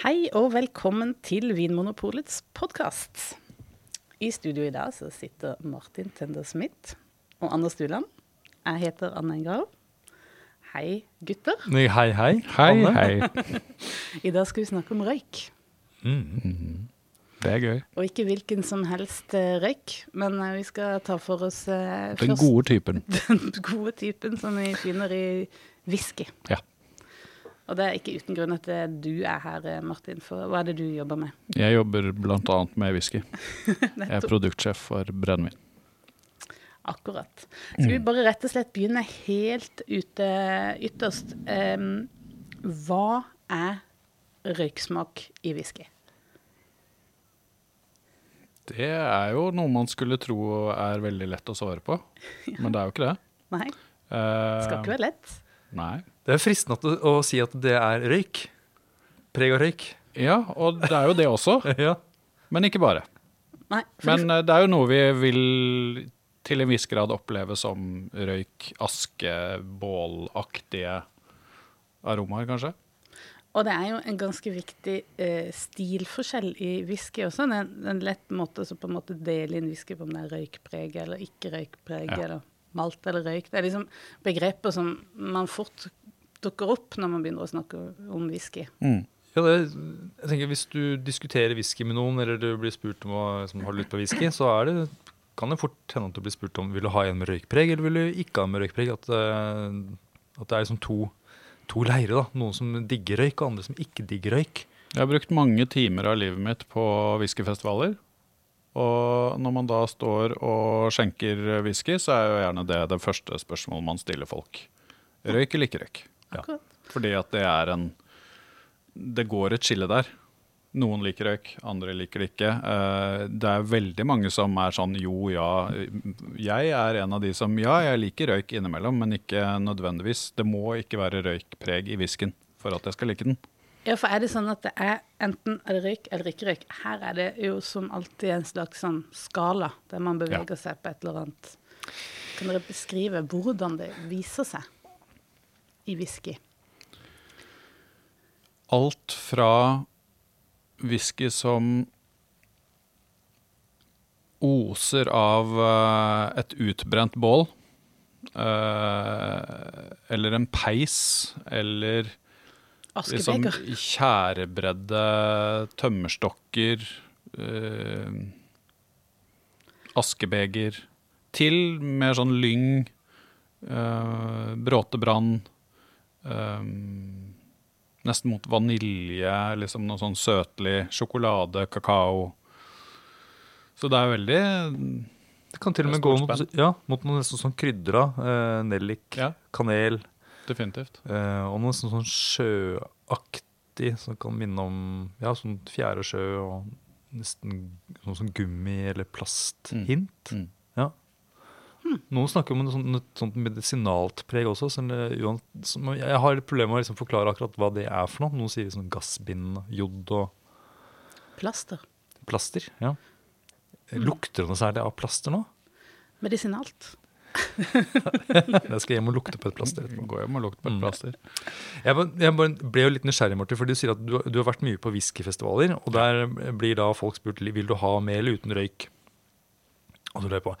Hei og velkommen til Vinmonopolets podkast. I studio i dag så sitter Martin Tender Smith og Anders Duland. Jeg heter Anne Engrav. Hei, gutter. Nei, Hei, hei. Hei, Anne. hei. I dag skal vi snakke om røyk. Mm. Det er gøy. Og ikke hvilken som helst eh, røyk, men eh, vi skal ta for oss eh, Den først gode typen. den gode typen som vi finner i whisky. Ja. Og det er ikke uten grunn at eh, du er her, eh, Martin, for hva er det du jobber med? Jeg jobber bl.a. med whisky. Jeg er produktsjef for brennevin. Akkurat. Skal vi bare rett og slett begynne helt ute ytterst. Um, hva er røyksmak i whisky? Det er jo noe man skulle tro er veldig lett å svare på, men det er jo ikke det. Nei, Det skal ikke være lett. Nei. Det er fristende å, å si at det er røyk. Preg av røyk. Ja, og det er jo det også, Ja. men ikke bare. Nei, for Men eh, det er jo noe vi vil til en viss grad oppleve som røyk, aske, bålaktige aromaer, kanskje. Og det er jo en ganske viktig eh, stilforskjell i whisky også. Det er en, en lett måte å på en måte dele inn whisky på om det er røykpreg eller ikke røykpreg, Ja. eller malt eller røyk. Det er liksom begreper som man fort dukker opp når man begynner å snakke om whisky. Ja, det, jeg tenker Hvis du diskuterer whisky med noen, eller du blir spurt om å liksom, har lyst på whisky, så er det, kan det fort hende at du blir spurt om vil du ha en med røykpreg eller vil du ikke ha en med røykpreg. At, eh, at det er liksom to, to leirer. da. Noen som digger røyk, og andre som ikke digger røyk. Jeg har brukt mange timer av livet mitt på whiskyfestivaler. Og når man da står og skjenker whisky, så er jo gjerne det det første spørsmålet man stiller folk. Røyk eller ikke røyk? Ja. Fordi at det er en Det går et skille der. Noen liker røyk, andre liker det ikke. Eh, Det er veldig mange som er sånn jo, ja. Jeg er en av de som ja, jeg liker røyk innimellom, men ikke nødvendigvis. Det må ikke være røykpreg i whiskyen for at jeg skal like den. Ja, for er det sånn at det er enten er det røyk eller ikke røyk? Her er det jo som alltid en slags sånn skala, der man beveger seg på et eller annet. Kan dere beskrive hvordan det viser seg i whisky? alt fra whisky som oser av eh, et utbrent bål, eh, eller en peis, eller liksom tjærebredde tømmerstokker, eh, askebeger, til mer sånn lyng, bråtebrann, eh, nesten mot vanilje, liksom noe sånn søtlig, sjokolade, kakao. Så det er veldig Det kan til og med gå mot, ja, mot noe nesten sånn krydra. Eh, nellik, Ja. kanel. definitivt. Eh, og noe sånn, sånn sjøaktig som kan minne om ja, sånn fjære sjø og nesten noe sånn gummi- eller plasthint. Mm. Ja. Noen snakker om et sånt, et sånt medisinalt preg også. Så som, jeg har problemer med å liksom forklare akkurat hva det er for noe. Noen sier sånn gassbind, jod og Plaster. plaster. ja. Lukter det noe særlig av plaster nå? Medisinalt. Jeg skal hjem og lukte på et plaster. Gå hjem og lukte på et Mm. plaster. Jeg, bare- jeg ble jo litt nysgjerrig, Martin, for du sier at du, du har vært mye på whiskyfestivaler. Og der blir da folk spurt vil du ha med eller uten røyk. Og så lurer jeg på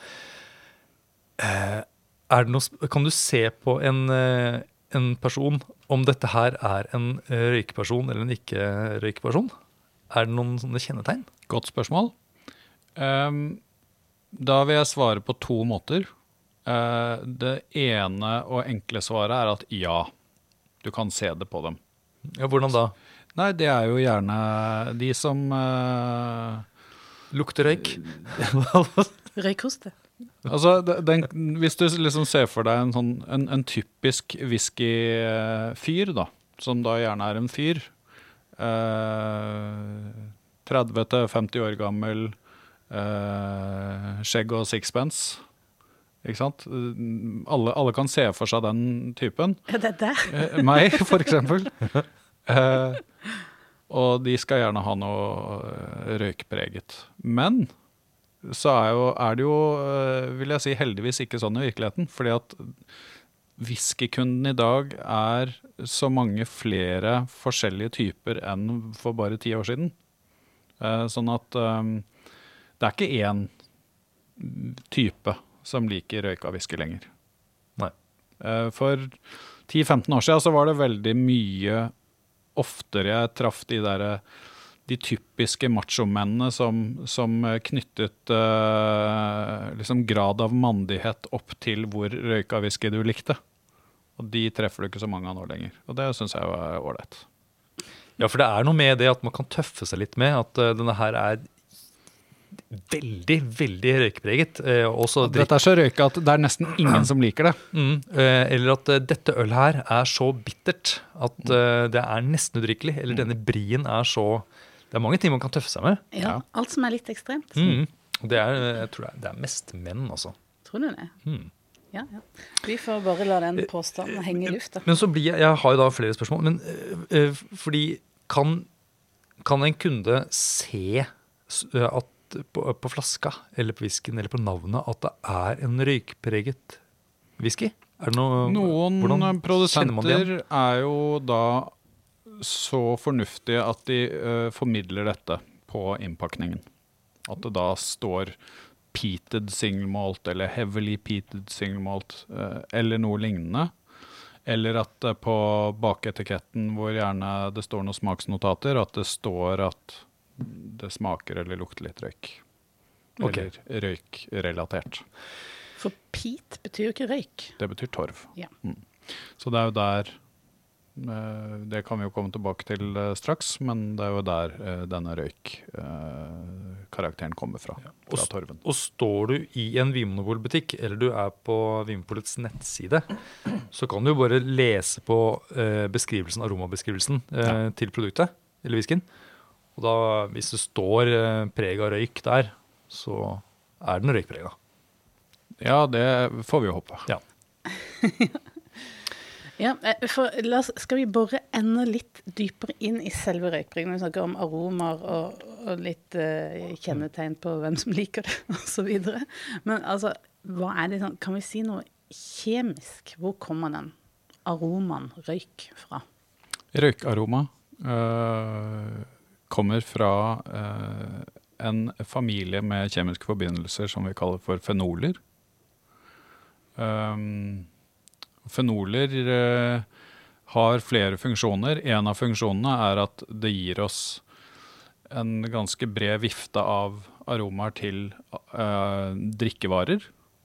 noe, Kan du se på en, eh, en person om dette her er en eh, røykeperson eller en ikke-røykeperson? Er det noen sånne kjennetegn? Godt spørsmål. Um, da vil jeg svare på to måter. Uh, det ene og enkle svaret er at ja, du kan se det på dem. Ja, Hvordan da? Nei, det er jo gjerne de som uh, Lukter røyk? Røykhoste. Altså, den, hvis du liksom ser for deg en, sånn, en, en typisk whiskyfyr, da, som da gjerne er en fyr, eh, 30-50 år gammel, eh, skjegg og sixpence, ikke sant? Alle, alle kan se for seg den typen. Det er der. Eh, meg, for eksempel. Eh, og de skal gjerne ha noe røykpreget. Men så er, jo, er det jo, eh, vil jeg si, heldigvis ikke sånn i virkeligheten. Fordi at whiskykunden i dag er så mange flere forskjellige typer enn for bare ti år siden. Eh, sånn at eh, det er ikke én type som liker røyka whisky lenger. Nei. For 10-15 år siden så var det veldig mye oftere jeg traff de der de typiske machomennene som, som knyttet eh, liksom grad av mandighet opp til hvor røyka whisky du likte. Og de treffer du ikke så mange av nå lenger. Og det syns jeg var ålreit. Ja, for det er noe med det at man kan tøffe seg litt med at uh, denne her er veldig, veldig røykepreget. Uh, Dette er så røyka at det er nesten ingen som liker det. Mm, Uh, eller at uh, dette ølet her er så bittert at det er nesten udrikkelig. Eller denne brien er så Det er mange ting man kan tøffe seg med. Ja, Ja. Alt som er litt ekstremt. Mm. Det er, eh, jeg tror det er, det er mest menn, altså. Tror du det? Mm. Ja, ja. Vi får bare la den påstanden henge i lufta. Men så blir jeg Jeg har jo da flere spørsmål. Men eh, eh, fordi kan, kan en kunde se eh, at på, på flaska eller på whiskyen eller på navnet at det er en røykpreget whisky? Er det noe, Noen produsenter er jo da så fornuftige at de uh, formidler dette på innpakningen. At det da står peated single malt eller heavily peated single malt uh, eller noe lignende. Eller at uh, på baketiketten hvor gjerne det står noen smaksnotater, at det står at det smaker eller lukter litt røyk. Eller Eller røykrelatert. For peat betyr jo ikke røyk. Det betyr torv. Ja. Mm. Så det er jo der Det kan vi jo komme tilbake til eh, straks, men det er jo der eh, denne røykkarakteren kommer fra. Og Fra torven. Og står du i en Vinmonopol-butikk, eller du er på Vinmonopolets nettside, så kan du jo bare lese på eh, beskrivelsen, aromabeskrivelsen ja. til produktet, eller whiskyen. Og da, hvis det står eh, preg av røyk der, så er den røykprega. Ja, det får vi jo håpe. Ja. Ja, eh, for oss, skal vi bore enda litt dypere inn i selve røykbringen? Vi snakker om aromaer og, og litt uh, kjennetegn på hvem som liker det, osv. Men altså, hva er det sånn Kan vi si noe kjemisk? Hvor kommer den aromaen røyk fra? Røykaroma øh, kommer fra øh, en familie med kjemiske forbindelser som vi kaller for fenoler. Um, fenoler øh, har flere funksjoner. En av funksjonene er at det gir oss en ganske bred vifte av aromaer til øh, drikkevarer,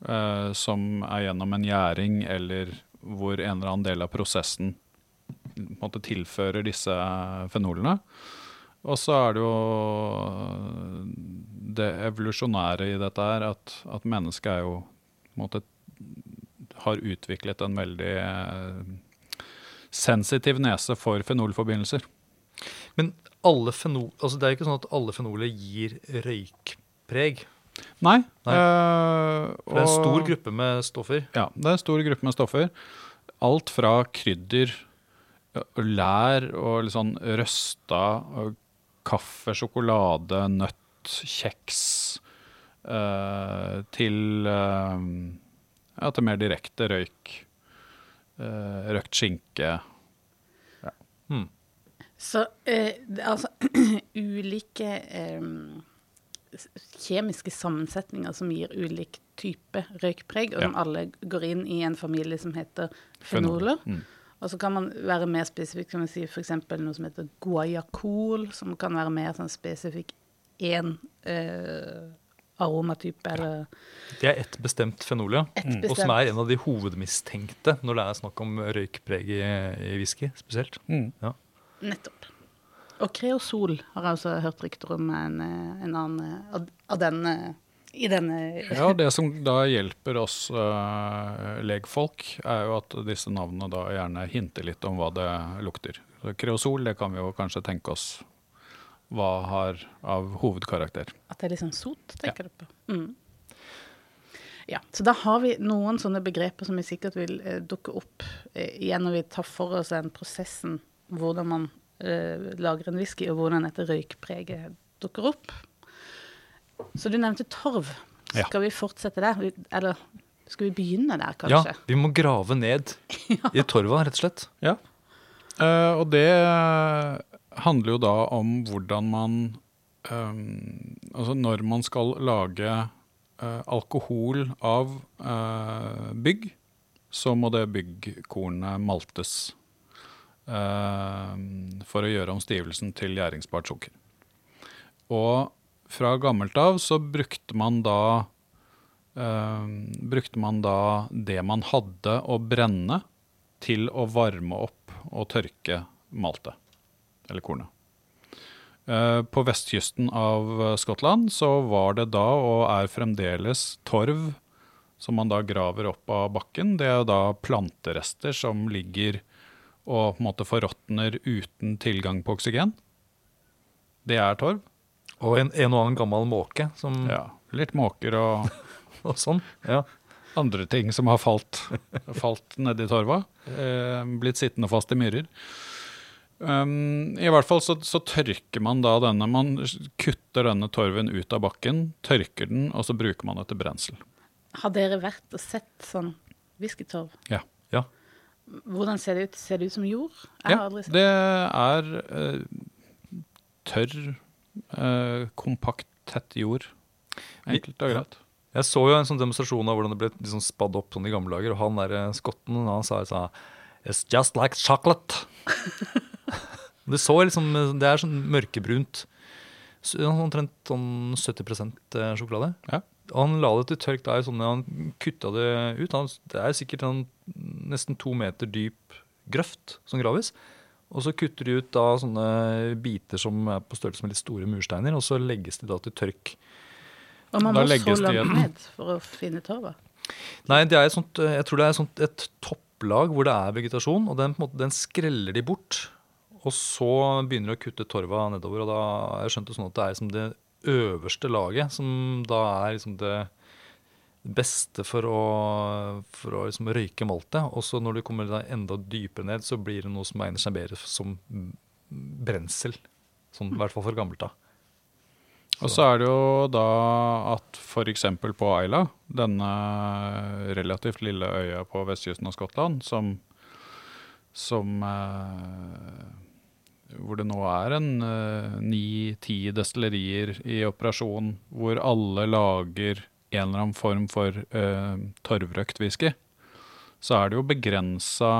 øh, som er gjennom en gjæring eller hvor en eller annen del av prosessen måte tilfører disse fenolene. Og så er det jo det evolusjonære i dette her, at, at mennesket er jo på en måte har utviklet en veldig eh, sensitiv nese for fenolforbindelser. Men fenol, altså det er jo ikke sånn at alle fenoler gir røykpreg. Nei. Nei. Uh, For det er en stor gruppe med stoffer. Ja, det er en stor gruppe med stoffer. Alt fra krydder, lær og litt sånn røsta kaffe, sjokolade, nøtt, kjeks uh, til ja, til mer direkte røyk. Eh, røkt skinke. Hmm. Så eh, altså ulike eh, kjemiske sammensetninger som gir ulik type røykpreg, og Ja. som alle går inn i en familie som heter fenoler. Mm. Og så kan man være mer spesifikk, kan man si f.eks. noe som heter guayacol, som kan være mer sånn spesifikk én eh, aromatype eller Det er ett bestemt fenol, ja. ett Og som er en av de hovedmistenkte når det er snakk om røykpreg i, i whisky spesielt. Mm. Nettopp. Og kreosol har jeg også hørt rykter om en, eh, en annen eh, av, av den eh, i denne Ja, det som da hjelper oss uh, legfolk, er jo at disse navnene da gjerne hinter litt om hva det lukter. Så kreosol, det kan vi jo kanskje tenke oss hva har av hovedkarakter. At det er liksom sot, tenker du på. Mm. Ja, så da har vi noen sånne begreper som vi sikkert vil eh, dukke opp eh, igjen når vi tar for oss den prosessen, hvordan man eh, lager en whisky, og hvordan dette røykpreget dukker opp. Så du nevnte torv. Ja. Skal vi fortsette der? Eller Skal vi begynne der, kanskje? Ja, vi må grave ned i torva, rett og slett. Ja. Uh, og det handler jo da om hvordan man um, Altså når man skal lage uh, alkohol av uh, bygg, så må det byggkornet maltes. Uh, for å gjøre om stivelsen til gjæringsbart sukker. Og fra gammelt av så brukte man da ehm, Brukte man da det man hadde å brenne til å varme opp og tørke maltet, eller kornet. Eh, På vestkysten av Skottland så var det da, og er fremdeles, torv som man da graver opp av bakken. Det er jo da planterester som ligger og på en måte forråtner uten tilgang på oksygen. Det er torv. Og en, en og annen gammel måke som, Ja, litt måker og og sånn. Ja. andre ting som har falt, falt nedi torva. Eh, blitt sittende fast i myrer. Um, I hvert fall så, så tørker man da denne. Man kutter denne torven ut av bakken, tørker den, og så bruker man det til brensel. Har dere vært og sett sånn whiskytorv? Ja. ja. Hvordan ser det ut? Ser det ut som jord? Jeg ja har aldri sett det er uh, tørr, uh, kompakt, tett jord. Enkelt og greit. Jeg så jo en sånn demonstrasjon av hvordan det ble liksom spadd opp sånn i gamle dager. Og han der eh, skotten han sa, sa It's just like chocolate. det så liksom Det er sånn mørkebrunt. Så- Omtrent sånn 70 sjokolade. Ja. Og han la det til tørk der, sånn, han kutta det ut. Han, det er sikkert en nesten to meter dyp grøft som graves. Og så kutter de ut da sånne biter som er på størrelse med litt store mursteiner, og så legges de da til tørk. Og man må så legges det langt ned for å finne torva. Nei, det er et sånt, jeg tror det er et, sånt, et topplag hvor det er vegetasjon, og den, på en måte, den skreller de bort. Og så begynner de å kutte torva nedover, og da har jeg skjønt det sånn at det er liksom det øverste laget som da er liksom det beste for å, for å liksom røyke maltet. Og så når du kommer da enda dypere ned, så blir det noe som egner seg bedre som brensel. Sånn, I hvert fall for gammelt av. Og så er det jo da at f.eks. på Ayla, denne relativt lille øya på vestkysten av Skottland, som, som eh, Hvor det nå er en ni-ti destillerier i operasjon, hvor alle lager en eller annen form for uh, torvrøkt whisky, så er det jo begrensa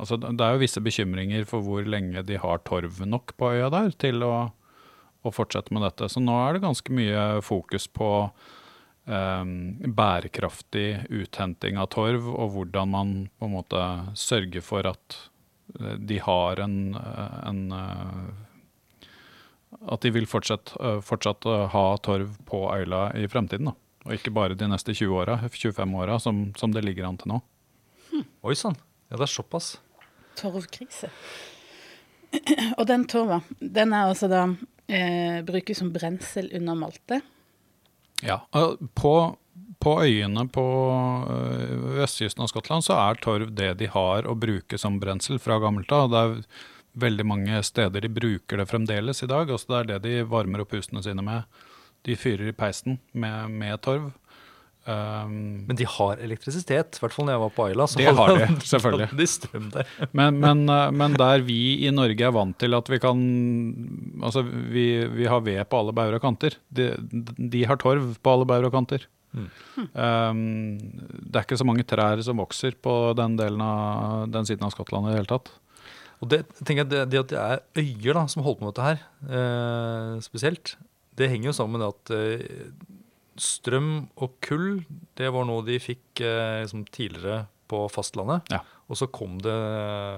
Altså, det er jo visse bekymringer for hvor lenge de har torv nok på øya der til å å fortsette med dette. Så nå er det ganske mye fokus på Um, bærekraftig uthenting av torv, og hvordan man på en måte sørger for at eh, de har en, en eh, At de vil fortsatt, eh, fortsatt eh, ha torv på Øyla i fremtiden. Da. Og ikke bare de neste 20 åra, 25 åra, som, som det ligger an til nå. Oi sann. Ja, det er såpass. Torvkrise. Og den torva, den er altså da eh, brukes som brensel under maltet. Ja, på, på øyene på vestkysten av Skottland så er torv det de har å bruke som brensel fra gammelt av. Det er veldig mange steder de bruker det fremdeles i dag. Altså det er det de varmer opp husene sine med. De fyrer i peisen med, med torv. Um, Men de har elektrisitet, i hvert fall når jeg var på Aila. så Det har de, selvfølgelig. de men, men, øh, men der vi i Norge er vant til at vi kan Altså, vi, vi har ved på alle bauger og kanter. De, de har torv på alle bauger og kanter. Mm. Um, det er ikke så mange trær som vokser på den delen av den siden av Skottland i det hele tatt. Og det, tenker jeg, det, det at det er øyer da, som holder på med dette her, eh, spesielt, det henger jo sammen med at eh, strøm og kull, det var noe de fikk eh, liksom tidligere på fastlandet. Ja. Og så kom det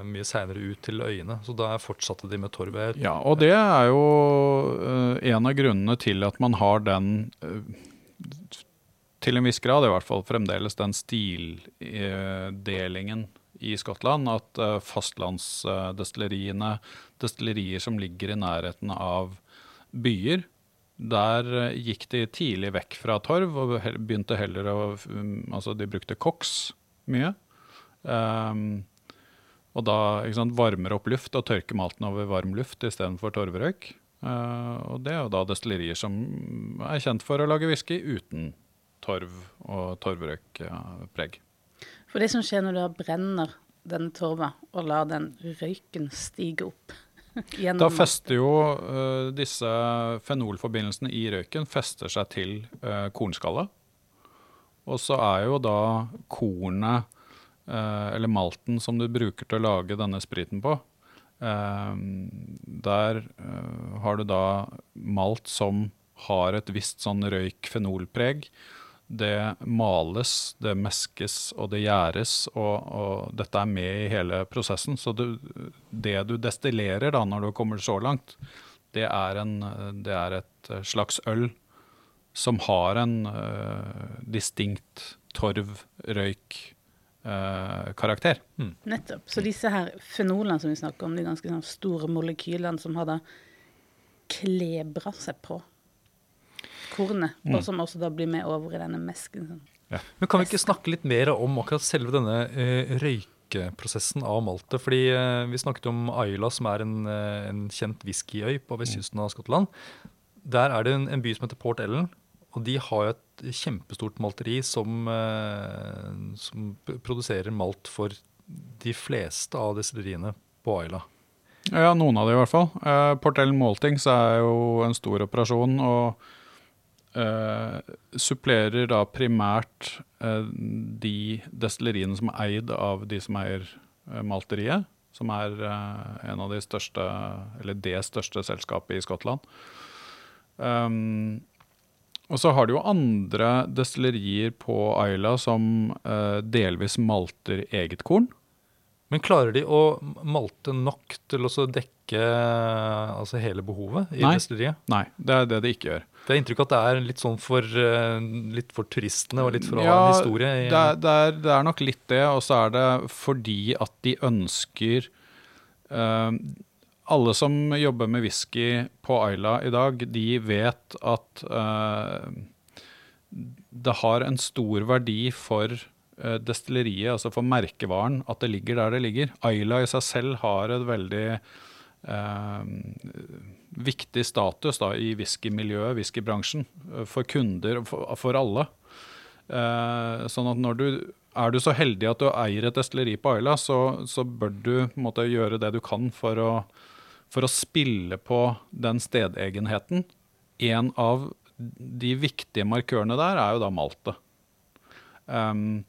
mye seinere ut til øyene. Så da fortsatte de med torv. Ja, og det er jo øh, en av grunnene til at man har den øh, Til en viss grad, i hvert fall fremdeles, den stildelingen i Skottland. At øh, fastlandsdestilleriene, destillerier som ligger i nærheten av byer, der øh, gikk de tidlig vekk fra torv og begynte heller å um, Altså, de brukte koks mye. Um, og da sant, varmer opp luft og tørker malten over varm luft istedenfor torvrøyk. Uh, og det er jo da destillerier som er kjent for å lage whisky uten torv og torvrøykpreg. For det som skjer når du brenner denne torva og lar den røyken stige opp gjennom Da fester jo uh, disse fenolforbindelsene i røyken fester seg til uh, kornskallet. Og så er jo da kornet, uh, eller malten som du bruker til å lage denne spriten på, der har du da malt som har et visst sånn røyk-fenolpreg. Det males, det meskes og det gjæres, og, og dette er med i hele prosessen. Så du, det du destillerer da når du kommer så langt, det er, en, det er et slags øl som har en uh, distinkt torv-røyk-karakter. Mm. Nettopp. Så disse her fenolene som vi snakker om, de ganske sånn store molekylene som har da klebra seg på kornet, Mm. og som også da blir med over i denne mesken. Sånn. Men kan vi ikke snakke litt mer om akkurat selve denne eh, røykeprosessen av maltet? Fordi eh, vi snakket om Ayla, som er en, eh, en kjent whiskyøy på vestkysten av Skottland. Der er det en, en by som heter Port Ellen, og de har jo et kjempestort malteri som, eh, som produserer malt for de fleste av destilleriene på Ayla. Ja, noen av dem i hvert fall. Uh, Ellen Maltings er jo en stor operasjon, og eh, supplerer da primært eh, de destilleriene som er eid av de som eier eh, malteriet, som er eh, en av de største, eller det største selskapet i Skottland. Um, og så har du jo andre destillerier på Ayla som eh, delvis malter eget korn. Men klarer de å malte nok til å dekke altså hele behovet i Nei. destilleriet? Nei, det er det de ikke gjør. Det er inntrykk at det er litt sånn for, eh, litt for turistene og litt for å ha Ja, en historie. Det er, det, er, det er nok litt det, og så er det fordi at de ønsker uh, Alle som jobber med whisky på Ayla i dag, de vet at uh, det har en stor verdi for uh, destilleriet, altså for merkevaren, at det ligger der det ligger. Ayla i seg selv har et veldig viktig status da, i whiskymiljøet, whiskybransjen, eh, for kunder, for, for alle. Eh, sånn at når du er du så heldig at du eier et destilleri på Aila, så, så bør du måte, gjøre det du kan for å, for å spille på den stedegenheten. En av de viktige markørene der er jo da maltet. Um,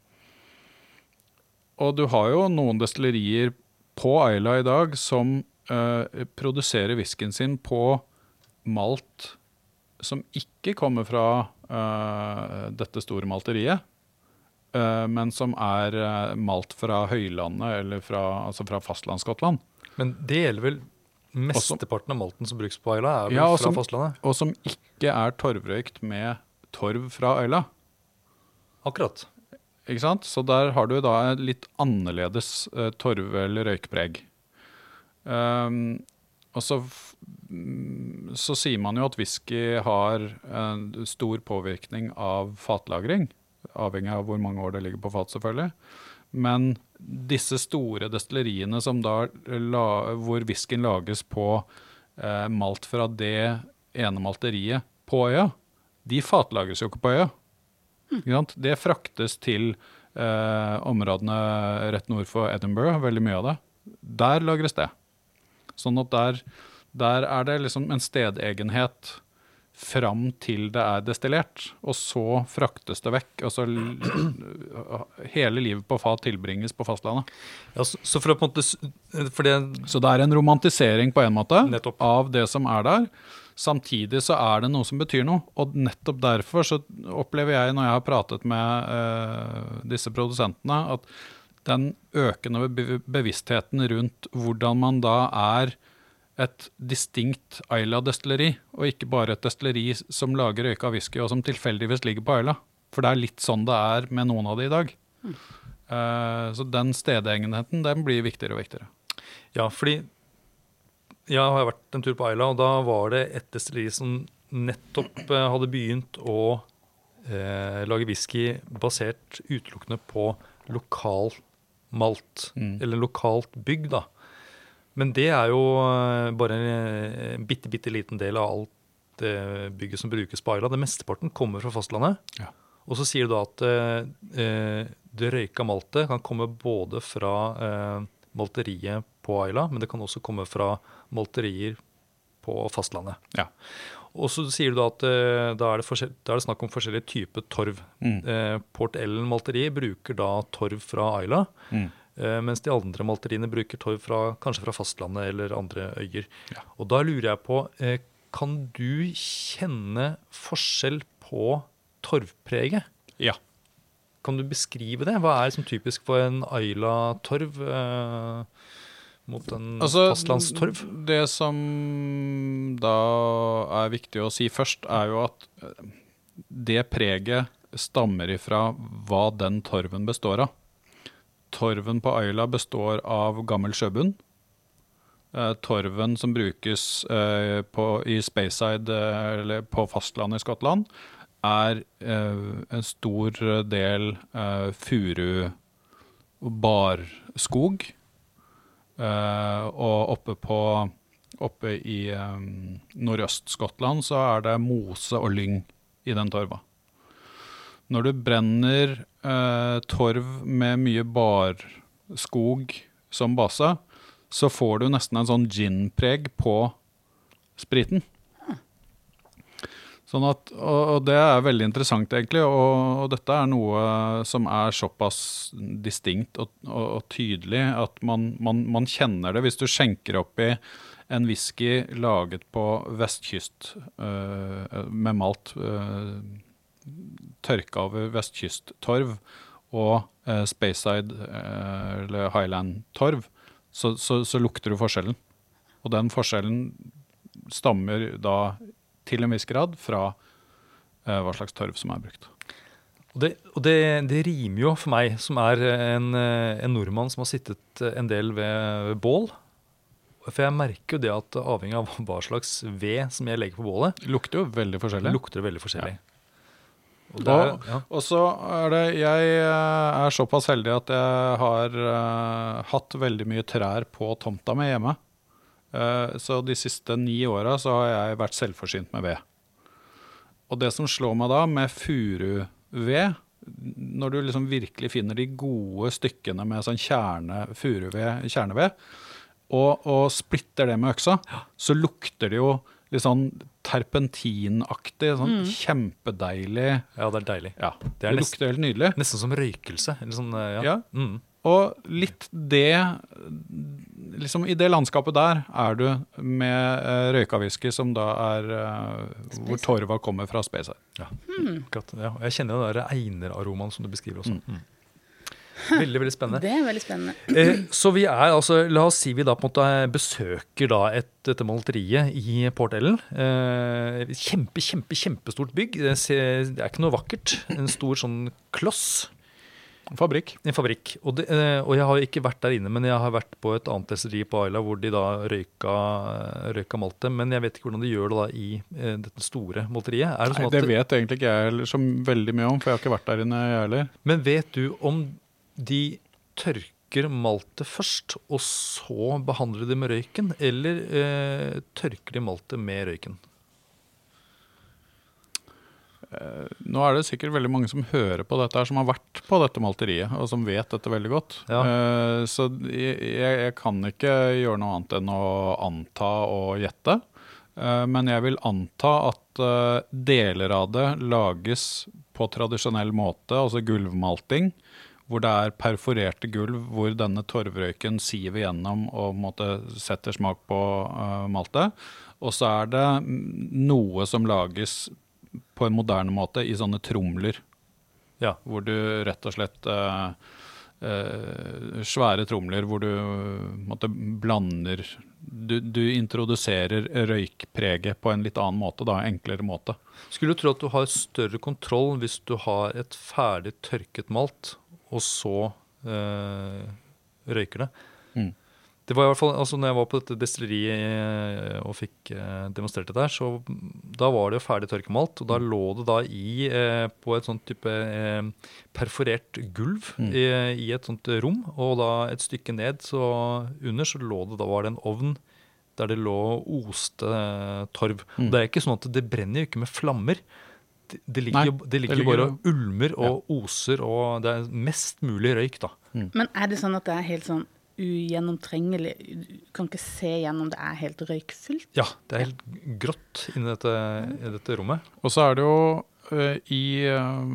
og du har jo noen destillerier på Aila i dag som eh, produserer whiskyen sin på malt som ikke kommer fra uh, dette store malteriet, uh, men som er malt fra høylandet, eller fra, altså fra fastlandsskottland. Men det gjelder vel mesteparten av malten som brukes på Øyla er vel Ja, fra som- fastlandet? Og som ikke er torvrøykt med torv fra Øyla. Akkurat. Ikke sant? Så der har du da et litt annerledes torv- eller røykpreg. Um, og så, mm, så sier man jo at whisky har en stor påvirkning av fatlagring. Avhengig av hvor mange år det ligger på fat, selvfølgelig. Men disse store destilleriene som da hvor whiskyen lages på eh, malt fra det ene malteriet på øya, de fatlagres jo ikke på øya. Mm. Det fraktes til eh, områdene rett nord for Edinburgh, veldig mye av det. Der lagres det. Sånn at der, der er det liksom en stedegenhet fram til det er destillert, og så fraktes det vekk. Altså så hele livet på fat tilbringes på fastlandet. Ja, så, så for å på en måte det Så det er en romantisering på en måte Nettopp. av det som er der. Samtidig så er det noe som betyr noe, og nettopp derfor så opplever jeg når jeg har pratet med uh, disse produsentene, at den økende bevisstheten rundt hvordan man da er et distinkt Ayla-destilleri, og ikke bare et destilleri som lager røyka whisky og som tilfeldigvis ligger på Ayla. For det er litt sånn det er med noen av de i dag. Eh, så den stedegenheten den blir viktigere og viktigere. Ja, fordi jeg har vært en tur på Ayla, og da var det et destilleri som nettopp eh, hadde begynt å eh, lage whisky basert utelukkende på lokal malt. Mm. Eller lokalt bygg, da. Men det er jo eh, bare en bitte, bitte liten del av alt det bygget som brukes på Aila. Det mesteparten kommer fra fastlandet. Ja. Og så sier du da at eh, eh, det røyka maltet kan komme både fra eh, malteriet på Aila, men det kan også komme fra malterier på fastlandet. Ja. Og så sier du da at eh, da, er det da er det snakk om forskjellige typer torv. Mm. Eh, Port Ellen malteri bruker da torv fra Ayla, Mm. eh, mens de andre malteriene bruker torv fra, kanskje fra fastlandet eller andre øyer. Ja. Og da lurer jeg på, eh, kan du kjenne forskjell på torvpreget? ja. Kan du beskrive det? Hva er liksom typisk for en Ayla-torv eh, mot en Altså, fastlandstorv? Det som da er viktig å si først, er jo at eh, det preget stammer ifra hva den torven består av. Torven på Ayla består av gammel sjøbunn. Eh, torven som brukes eh, på, i Speyside, eller på fastlandet i Skottland, er en stor del furu barskog. Eh, og oppe på Oppe i um, Nordøst-Skottland så er det mose og lyng i den torva. Når du brenner eh, torv med mye barskog som base, så får du nesten en sånn gin-preg på spriten. Sånn at, og, det er veldig interessant, egentlig. Og, og dette er noe som er såpass distinkt og, og, og tydelig at man, man, man kjenner det hvis du skjenker oppi en whisky laget på vestkyst øh, med malt øh, tørka over vestkysttorv og øh, Speyside eller Highland-torv, så, så, så lukter du forskjellen. Og den forskjellen stammer da til en viss grad fra eh, hva slags torv som er brukt. Og det, og det, det rimer jo for meg, som er en, eh, en nordmann som har sittet en del ved bål. For jeg merker jo det at avhengig av hva slags ved som jeg legger på bålet, Lukter jo veldig forskjellig. lukter veldig forskjellig. Og det er, Og, ja. og så er det Jeg eh, er såpass heldig at jeg har uh, hatt veldig mye trær på tomta mi hjemme. Eh, så de siste ni åra så har jeg vært selvforsynt med ved. Og det som slår meg da, med furuved Når du liksom virkelig finner de gode stykkene med sånn kjerne, furuved, kjerneved, og, og splitter det med øksa, så lukter det jo litt sånn terpentinaktig, sånn kjempedeilig ja, det er deilig. ja, Det det, er nest- lukter helt nydelig. Nesten som røykelse. Eller sånn, eh, ja. Ja. Mm. Og litt det Liksom i det landskapet der er du med uh, røykawhisky som da er uh, Hvor torva kommer fra Spacer. Ja. Mm. ja. Jeg kjenner jo den eineraromaen som du beskriver også. Mm. Veldig, veldig spennende. Det er veldig spennende. Eh, så vi er altså, la oss si vi da på en måte besøker da et, dette malteriet i Port Ellen. Eh, kjempe, kjempe, kjempestort bygg. Det, ser, det er ikke noe vakkert. En stor sånn kloss. Fabrikk. En fabrikk. Og, det, eh, og jeg har ikke vært der inne, men jeg har vært på et annet destilleri på Ayla hvor de da røyka, røyka maltet. Men jeg vet ikke hvordan de gjør det da i eh, dette store malteriet. Er det sånn Nei, det vet egentlig ikke jeg så veldig mye om, for jeg har ikke vært der inne, jeg heller. Men vet du om de tørker maltet først, og så behandler de med røyken? Eller eh, tørker de maltet med røyken? Nå er det sikkert veldig mange som hører på dette her, som har vært på dette malteriet, og som vet dette veldig godt. Ja. Eh, Så jeg, jeg kan ikke gjøre noe annet enn å anta og gjette. Eh, Men jeg vil anta at eh, deler av det lages på tradisjonell måte, altså gulvmalting, hvor det er perforerte gulv hvor denne torvrøyken siver gjennom og måte setter smak på eh, maltet. Og så er det mm, noe som lages på en moderne måte i sånne tromler, Ja. hvor du rett og slett eh, eh, Svære tromler hvor du eh, måtte, blander du, du introduserer røykpreget på en litt annen måte, da, enklere måte. Skulle du tro at du har større kontroll hvis du har et ferdig tørket malt, og så eh, røyker det? Mm. Det var i hvert fall, altså når jeg var på dette destilleriet eh, og fikk eh, demonstrert det der, så da var det jo ferdig tørkemalt. Og da lå det da i eh, på et sånt type eh, perforert gulv Mm. i, i et sånt rom. Og da et stykke ned så under så lå det da var det en ovn der det lå oste eh, torv. Mm. Det er ikke sånn at det brenner jo ikke med flammer. det, det ligger, Nei, det ligger det ligger, bare og ulmer og oser, og det er mest mulig røyk, da. Men er det sånn at det er helt sånn ugjennomtrengelig? Du kan ikke se gjennom, det er helt røykfylt. Ja, det er helt grått inni dette, i dette rommet. Og så er det jo eh, i eh,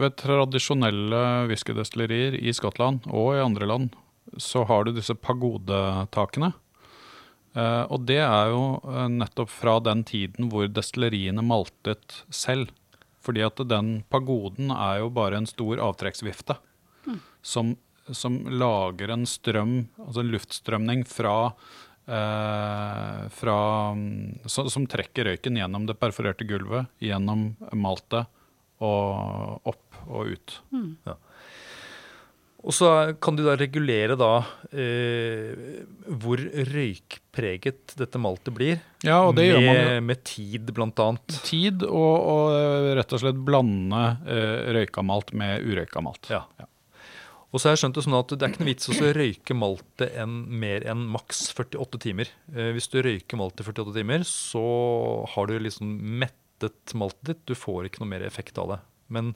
Ved tradisjonelle whiskydestillerier i Skottland og i andre land, så har du disse pagodetakene. Eh, og det er jo nettopp fra den tiden hvor destilleriene maltet selv. Fordi at den pagoden er jo bare en stor avtrekksvifte som, som lager en strøm, altså en luftstrømning fra eh, fra, mm, så, som trekker røyken gjennom det perforerte gulvet, gjennom maltet og opp og ut. Og så kan du da regulere da eh, hvor røykpreget dette maltet blir. Ja, og det med, gjør man jo. med tid, blant annet. Tid og, og eh, rett og slett blande eh, røyka malt med urøyka malt. Ja. Og så har jeg skjønt det sånn at det er ikke noe vits å røyke maltet en, mer enn maks 48 timer. Eh, hvis du røyker maltet 48 timer, så har du liksom mettet maltet ditt. Du får ikke noe mer effekt av det. Men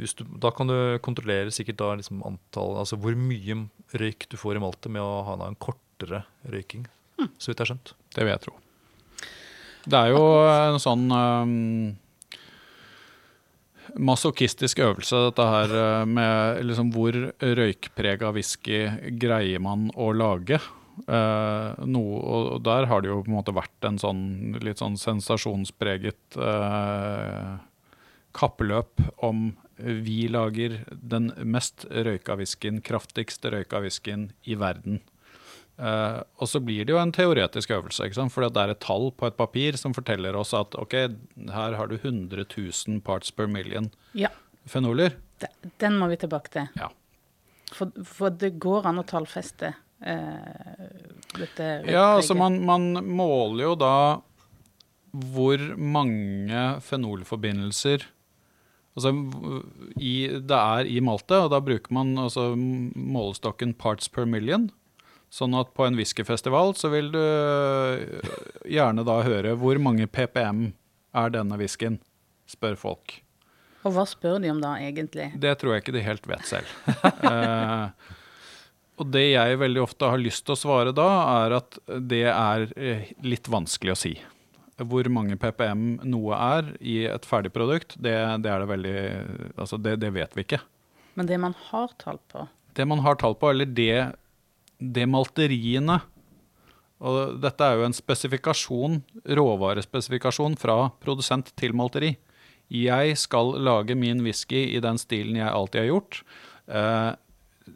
hvis du, da kan du kontrollere sikkert da liksom antall, altså hvor mye røyk du får i maltet med å ha en kortere røyking. Så vidt jeg har skjønt. Det vil jeg tro. Det er jo en sånn um, masochistisk øvelse, dette her eh, med liksom hvor røykprega whisky greier man å lage. Eh, noe, og der har det jo på en måte vært en sånn litt sånn sensasjonspreget eh, kappløp om vi lager den mest røyka whiskyen, kraftigste røyka whiskyen i verden. Eh, og så blir det jo en teoretisk øvelse, ikke sant? for det er et tall på et papir som forteller oss at ok, her har du 100 000 parts per million Ja, fenoler. de- den må vi tilbake til. Ja. For, for det går an å tallfeste uh, dette Ja, altså man, man måler jo da hvor mange fenolforbindelser altså, i, det er i maltet, og da bruker man altså, målestokken parts per million. Sånn at på en whiskyfestival så vil du øh, gjerne da høre hvor mange ppm er denne whiskyen, spør folk. Og hva spør de om da, egentlig? Det tror jeg ikke de helt vet selv. eh, og det jeg veldig ofte har lyst til å svare da, er at det er eh, litt vanskelig å si. Hvor mange ppm noe er i et ferdig produkt, det, det er det veldig Altså, det, det vet vi ikke. Men det man har tall på Det man har tall på, eller det, det malteriene Og dette er jo en spesifikasjon, råvarespesifikasjon fra produsent til malteri. Jeg skal lage min whisky i den stilen jeg alltid har gjort. Eh,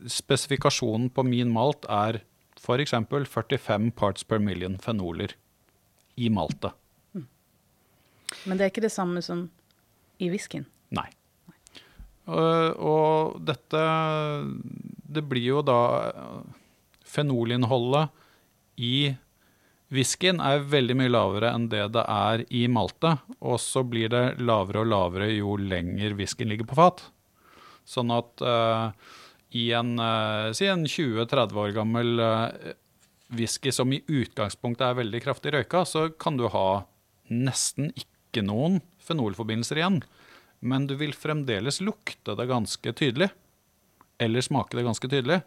spesifikasjonen på min malt er f.eks. 45 parts per million fenoler i maltet. Men det er ikke det samme som i whiskyen. Nei. Og, og dette Det blir jo da Fenolinnholdet i whiskyen er veldig mye lavere enn det det er i maltet. Og så blir det lavere og lavere jo lenger whiskyen ligger på fat. Sånn at uh, i en, uh, si en 20-30 år gammel uh, whisky som i utgangspunktet er veldig kraftig røyka, så kan du ha nesten ikke noen fenolforbindelser igjen. Men du vil fremdeles lukte det ganske tydelig. Eller smake det ganske tydelig.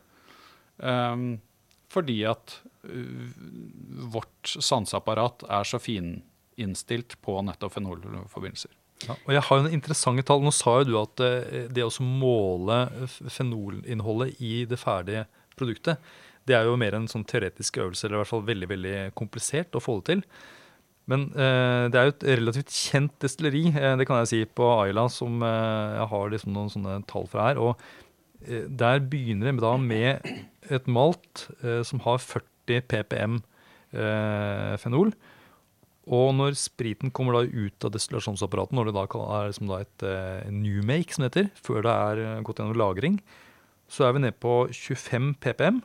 Ehm, fordi at uh, vårt sanseapparat er så fininnstilt på nettopp fenolforbindelser. Ja, og jeg har jo en interessante tall. Nå sa jo du at eh, det å måle fenolinnholdet i det ferdige produktet, det er jo mer en sånn teoretisk øvelse, eller i hvert fall veldig veldig komplisert å få det til. Men eh, det er jo et relativt kjent destilleri, eh, det kan jeg si, på Ayla, som eh, jeg har liksom noen sånne tall fra her. Og eh, der begynner det med et malt eh, som har 40 ppm eh, fenol. Og når spriten kommer da ut av destillasjonsapparatet, når det da er liksom da et eh, new make, som det heter, før det er gått gjennom lagring, så er vi nede på 25 ppm.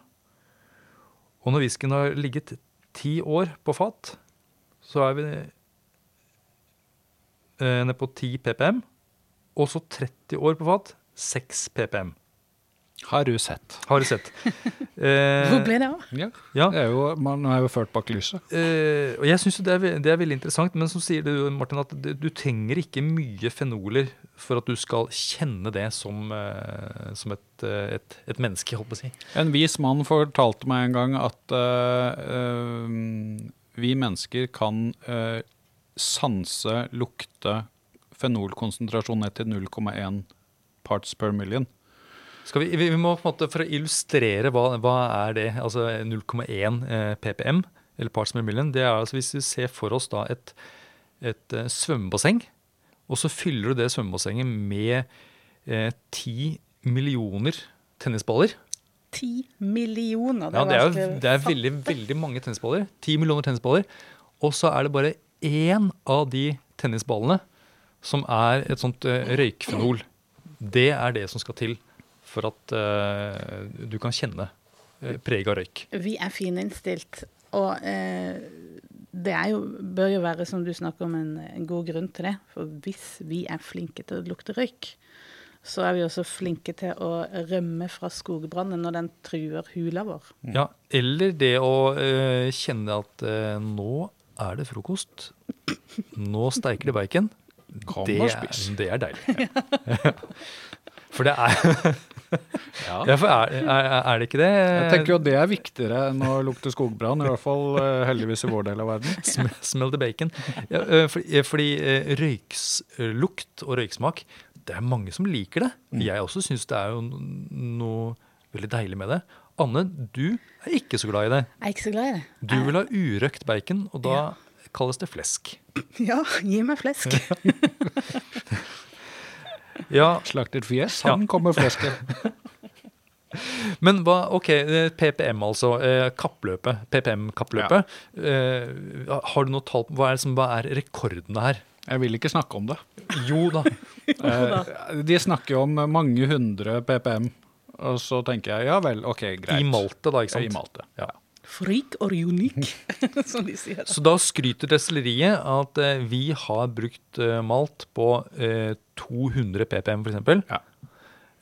Og når whiskyen har ligget ti år på fat, så er vi nede på 10 ppm. Og så 30 år på fat, 6 ppm. Har du sett? Har du sett. Eh, Hvor ble det av? Ja. ja, Det er jo, man er jo ført bak lyset. Eh, og jeg syns det, er det er veldig interessant, men så sier du Martin, at det, du trenger ikke mye fenoler for at du skal kjenne det som, eh, som et, eh, et, et menneske, holdt på å si. En vis mann fortalte meg en gang at eh, eh, vi mennesker kan eh, sanse, lukte fenolkonsentrasjon ned til 0,1 parts per million. Vi, vi må på en måte, For å illustrere hva, hva er det, altså 0,1 eh, ppm, eller parts per million, det er altså hvis vi ser for oss da et, et eh, svømmebasseng, og så fyller du det svømmebassenget med eh, millioner tennisballer. Ti millioner. Ja, det er, jo, det er veldig, veldig mange tennisballer. Ti millioner tennisballer. Og så er det bare én av de tennisballene som er et sånt eh, røykfenol. Det er det som skal til for at uh, du kan kjenne uh, preget av røyk. Vi er fininnstilt, og eh, det er jo, bør jo være, som du snakker om, en, en god grunn til det. For hvis vi er flinke til å lukte røyk, så er vi også flinke til å rømme fra skogbrannen når den truer hula vår. Ja, eller det å kjenne at nå er det frokost. Nå steiker det bacon. Det er, det er deilig. For det er Ja. Ja, for er, er, er det ikke det? Jeg tenker jo det er viktigere enn å lukte skogbrann, i hvert fall eh, heldigvis i vår del av verden. Sm smell the bacon. Ja, fordi fordi røykslukt og røyksmak, det er mange som liker det. Jeg også syns det er jo noe veldig deilig med det. Anne, du er ikke så glad i det. Jeg er ikke så glad i det. Du vil ha urøkt bacon, og da kalles det flesk. Ja, gi meg flesk. Ja, Slaktet fjes, han kommer flesket. Men hva, ok, eh, PPM altså, eh, kappløpet, PPM-kappløpet. Ja. har du noe tall på hva er, som, hva er rekordene her? Jeg vil ikke snakke om det. Jo da. Eh, de snakker jo om mange hundre PPM, og så tenker jeg ja vel, ok, greit. I Malte, da, ikke sant? I Malte. Ja. Frik or unique, som de sier. Så da skryter destilleriet at eh, vi har brukt eh, malt på eh, 200 ppm, f.eks. Ja.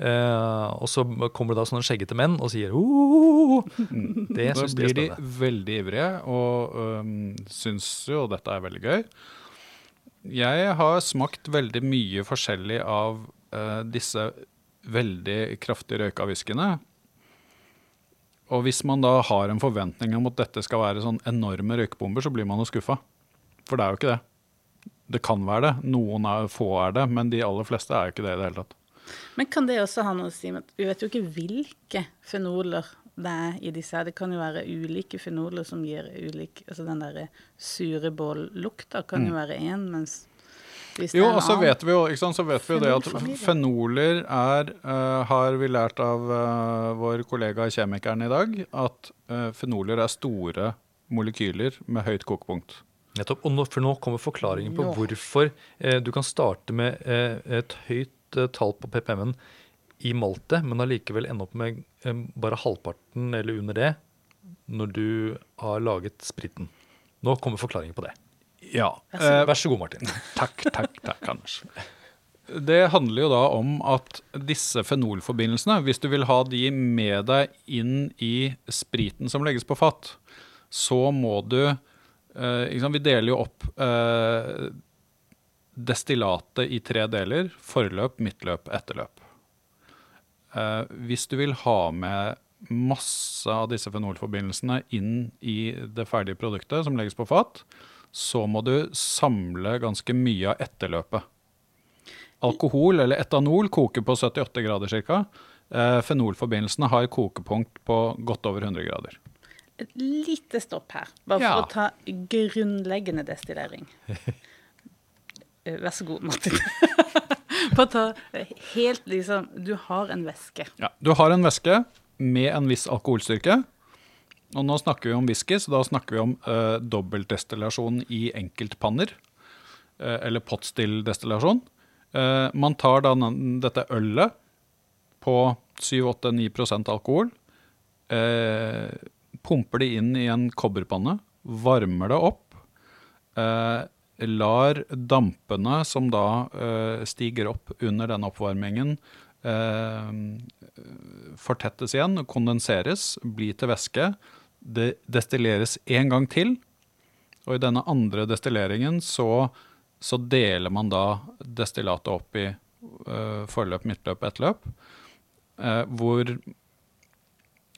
Eh, og så kommer det da sånne skjeggete menn og sier «Åh!» Det Da syns de er blir de veldig ivrige og um, syns jo dette er veldig gøy. Jeg har smakt veldig mye forskjellig av eh, disse veldig kraftig røyka whiskyene. Og hvis man da har en forventning om at dette skal være sånn enorme røykbomber, så blir man jo skuffa. For det er jo ikke det. Det kan være det. Noen er, få er det, men de aller fleste er jo ikke det i det hele tatt. Men kan det også ha noe å si med at vi vet jo ikke hvilke fenoler det er i disse her. Det kan jo være ulike fenoler som gir ulik Altså den derre sure bållukta kan jo være én, mens Jo, og så vet vi jo, ikke sant, så vet vi jo det at fenoler er, uh, har vi lært av uh, vår kollega kjemikeren i dag, at uh, fenoler er store molekyler med høyt kokepunkt. Nettopp. Og nå, for nå kommer forklaringen på jo. hvorfor du kan starte med et høyt tall på PPM-en i maltet, men allikevel ende opp med bare halvparten eller under det når du har laget spriten. Nå kommer forklaringen på det. Ja. Eh, Vær så god, Martin. Takk, takk, takk, Anders. Det handler jo da om at disse fenolforbindelsene, hvis du vil ha de med deg inn i spriten som legges på fat, så må du eh, ikke Vi deler jo opp eh, destillatet i tre deler. Forløp, midtløp, etterløp. Eh, hvis du vil ha med masse av disse fenolforbindelsene inn i det ferdige produktet som legges på fat, så må du samle ganske mye av etterløpet. Alkohol eller etanol koker på 78 grader ca. Eh, fenolforbindelsene har kokepunkt på godt over 100 grader. Et lite stopp her, bare for Ja. å ta grunnleggende destillering. Eh, Vær så god, Martin. Bare ta helt liksom Du har en væske. Ja, du har en væske med en viss alkoholstyrke. Og nå snakker vi om whisky, så da snakker vi om uh, dobbeltdestillasjon i enkeltpanner. Uh, eller potstill-destillasjon. Uh, man tar da dette ølet på 7-8-9% alkohol. Uh, pumper det inn i en kobberpanne. Varmer det opp. Uh, lar dampene som da stiger opp under denne oppvarmingen, fortettes igjen, kondenseres, blir til væske. Det destilleres en gang til. Og i denne andre destilleringen så, så deler man da destillatet opp i uh, forløp, midtløp, ettløp. Uh, hvor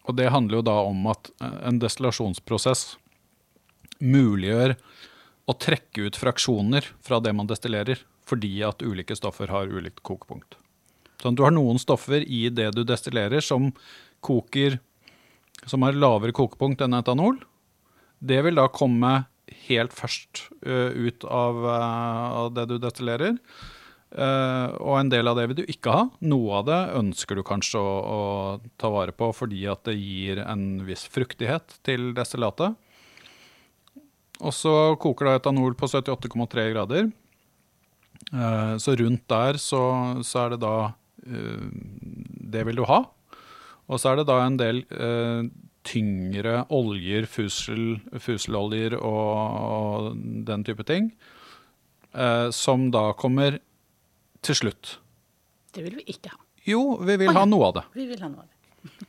Og det handler jo da om at eh, en destillasjonsprosess muliggjør å trekke ut fraksjoner fra det man destillerer, fordi at ulike stoffer har ulikt kokepunkt. Sånn du har noen stoffer i det du destillerer som koker som har lavere kokepunkt enn etanol. Det vil da komme helt først uh, ut av, uh, av, det du destillerer. Uh, og en del av det vil du ikke ha. Noe av det ønsker du kanskje å, å ta vare på fordi at det gir en viss fruktighet til destillatet. Og så koker da etanol på 78,3 grader. Så rundt der så, så, er det da Det vil du ha. Og så er det da en del eh, tyngre oljer, fusel, fuseloljer og, og, den type ting, eh, som da kommer til slutt. Det vil vi ikke ha. Jo, vi vil oh, ja. ha noe av det. Vi vil ha noe av det.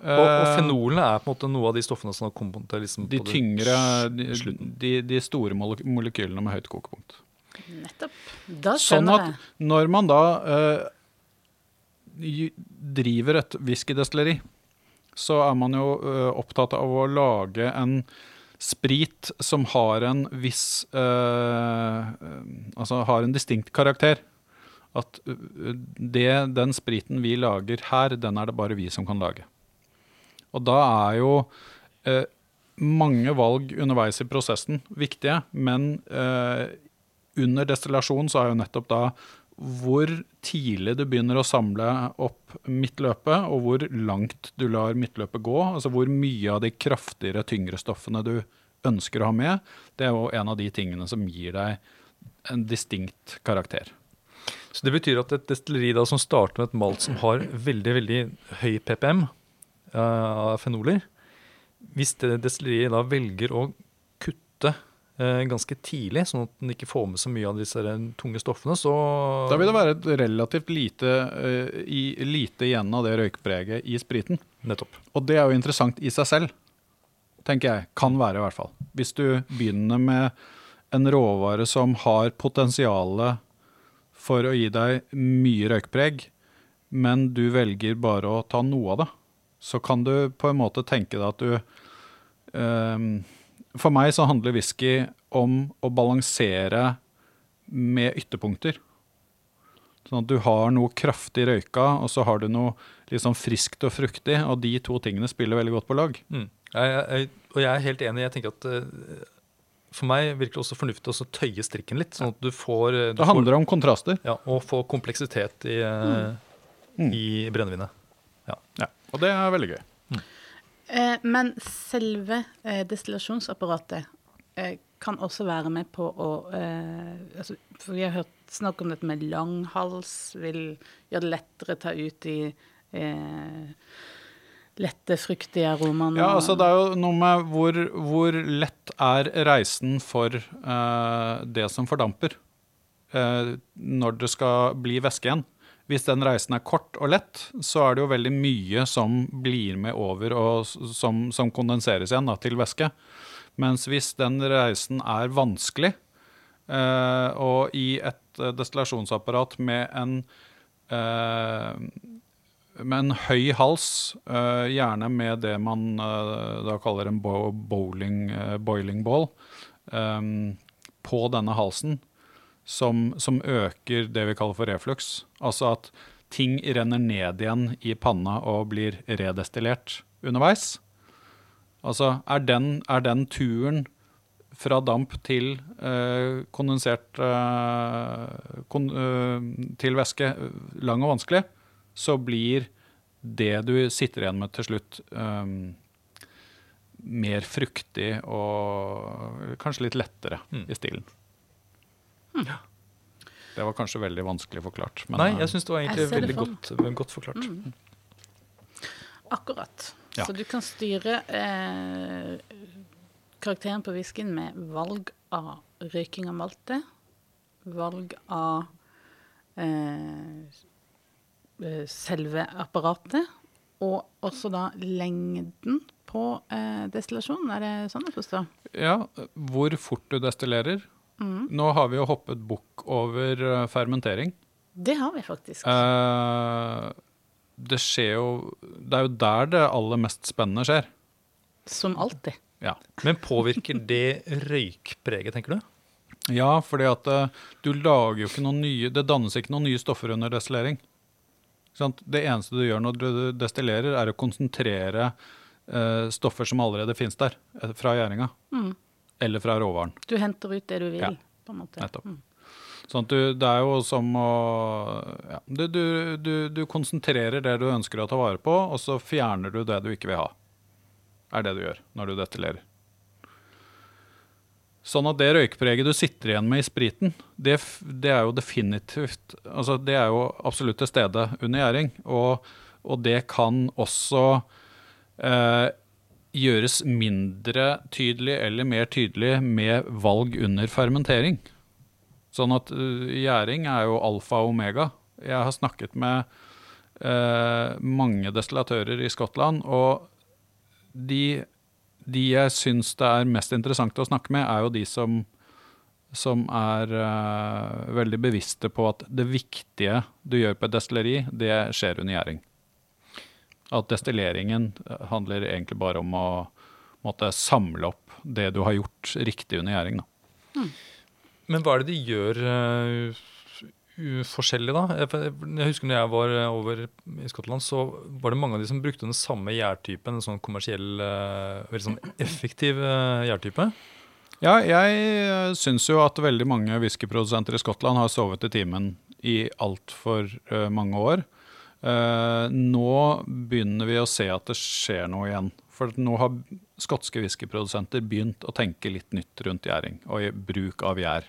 og, og fenolene er på en måte noe av de stoffene som har kommet til liksom De tyngre, de, de, de, store molekylene med høyt kokepunkt. Nettopp. Da skjønner jeg. Sånn at når man da eh, driver et whiskydestilleri, så er man jo uh, opptatt av å lage en sprit som har en viss eh, Altså har en distinkt karakter. At det, den spriten vi lager her, den er det bare vi som kan lage. Og da er jo eh, mange valg underveis i prosessen viktige, men under destillasjon så er jo nettopp da hvor tidlig du begynner å samle opp midtløpet, og hvor langt du lar midtløpet gå. Altså hvor mye av de kraftigere, tyngre stoffene du ønsker å ha med. Det er jo en av de tingene som gir deg en distinkt karakter. Så det betyr at et destilleri da, som starter med et malt som har veldig veldig høy PPM uh, av fenoler Hvis det destilleriet da velger å Eh, ganske tidlig, sånn at den ikke får med så mye av disse tunge stoffene, så Da vil det være et relativt lite, uh, i, lite igjen av det røykpreget i spriten. Nettopp. Og det er jo interessant i seg selv, tenker jeg. Kan være, i hvert fall. Hvis du begynner med en råvare som har potensialet for å gi deg mye røykpreg, men du velger bare å ta noe av det, så kan du på en måte tenke deg at du uh, for meg så handler whisky om å balansere med ytterpunkter. Sånn at du har noe kraftig røyka, og så har du noe litt sånn friskt og fruktig. Og de to tingene spiller veldig godt på lag. Mm. Jeg, jeg, og jeg er helt enig. Jeg tenker at uh, For meg virker det også fornuftig å tøye strikken litt. sånn at du får eh, du Det handler får, om kontraster. Ja, Og få kompleksitet i, uh, mm. i brennevinet. Ja. ja. Og det er veldig gøy. Eh, men selve eh, destillasjonsapparatet eh, kan også være med på å altså, For vi har hørt snakk om dette med langhals, vil gjøre det lettere å ta ut eh, lette, fruktige aromaene. Ja, altså det er jo noe med hvor, hvor lett er reisen for det som fordamper, når det skal bli væske igjen. Hvis den reisen er kort og lett, så er det jo veldig mye som blir med over og som, som kondenseres igjen da, til væske. Mens hvis den reisen er vanskelig, eh, og i et eh, destillasjonsapparat med en, eh, med en høy hals, eh, gjerne med det man eh, da kaller en bowling, eh, boiling ball, på denne halsen, som, som, øker det vi kaller for reflux. Altså at ting renner ned igjen i panna og blir redestillert underveis. Altså, er den, er den turen fra damp til øh, kondensert øh, kon, øh, til væske lang og vanskelig, så blir det du sitter igjen med til slutt, mer fruktig og kanskje litt lettere mm. i stilen. Mm. Det var kanskje veldig vanskelig forklart. Men, Nei, jeg syns det var egentlig veldig godt, godt, forklart. Mm. Akkurat. Ja. Så du kan styre eh, karakteren på whiskyen med valg av røyking av malte, valg av eh, eh, selve apparatet, og også da lengden på eh, destillasjonen. Er det sånn å forstå? Ja, hvor fort du destillerer. Nå har vi jo hoppet bukk over eh, fermentering. Det har vi faktisk. Eh, det skjer jo Det er jo der det aller mest spennende skjer. Som alltid. Ja. Men påvirker det røykpreget, tenker du? Ja, fordi at eh, du lager jo ikke noen nye Det dannes ikke noen nye stoffer under destillering. Det eneste du gjør når du destillerer, er å konsentrere eh, stoffer som allerede finnes der, fra gjæringa. Mm. Eller fra råvaren. Du henter ut det du vil, Ja, på en måte. nettopp. Mm. Sånn at du, det er jo som å ja, du, du, du, du konsentrerer det du ønsker å ta vare på, og så fjerner du det du ikke vil ha. Er det du gjør når du destillerer. Sånn at det røykpreget du sitter igjen med i spriten, det, det er jo definitivt altså Det er jo absolutt til stede under gjæring. Og, og det kan også eh, gjøres mindre tydelig eller mer tydelig med valg under fermentering. Sånn at uh, gjæring er jo alfa og omega. Jeg har snakket med eh, mange destillatører i Skottland, og de, de jeg syns det er mest interessant å snakke med, er jo de som, som er eh, veldig bevisste på at det viktige du gjør på et destilleri, det skjer under gjæring. At destilleringen eh, handler egentlig bare om å måtte samle opp det du har gjort riktig under gjæring. Mm. Men hva er det de gjør uh, forskjellig, da? Jeg, jeg husker når jeg var eh, over i Skottland, så var det mange av de som brukte den samme gjærtypen, en sånn kommersiell, uh, veldig sånn effektiv uh, gjærtype. Ja, jeg syns jo at veldig mange whiskyprodusenter i Skottland har sovet i timen i altfor uh, mange år. Eh, nå begynner vi å se at det skjer noe igjen. For nå har skotske whiskyprodusenter begynt å tenke litt nytt rundt gjæring og bruk av gjær.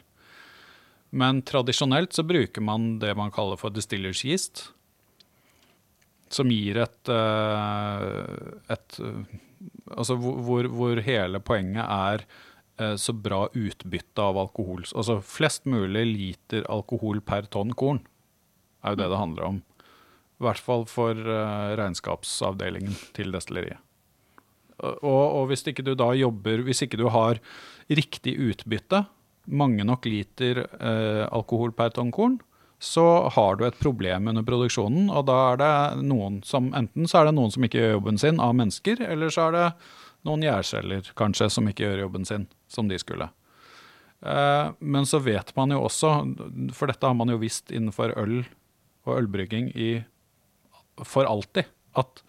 Men tradisjonelt så bruker man det man kaller for distillers yeast. Som gir et, eh, et Altså hvor, hvor hele poenget er eh, så bra utbytte av alkohol. Altså flest mulig liter alkohol per tonn korn er jo det det handler om. I hvert fall for eh, regnskapsavdelingen til destilleriet. Og, og hvis ikke du da jobber Hvis ikke du har riktig utbytte, mange nok liter eh, alkohol per tonn korn, så har du et problem under produksjonen. Og da er det noen som Enten så er det noen som ikke gjør jobben sin av mennesker, eller så er det noen gjærceller kanskje som ikke gjør jobben sin som de skulle. Eh, men så vet man jo også, for dette har man jo visst innenfor øl og ølbrygging i, for alltid, at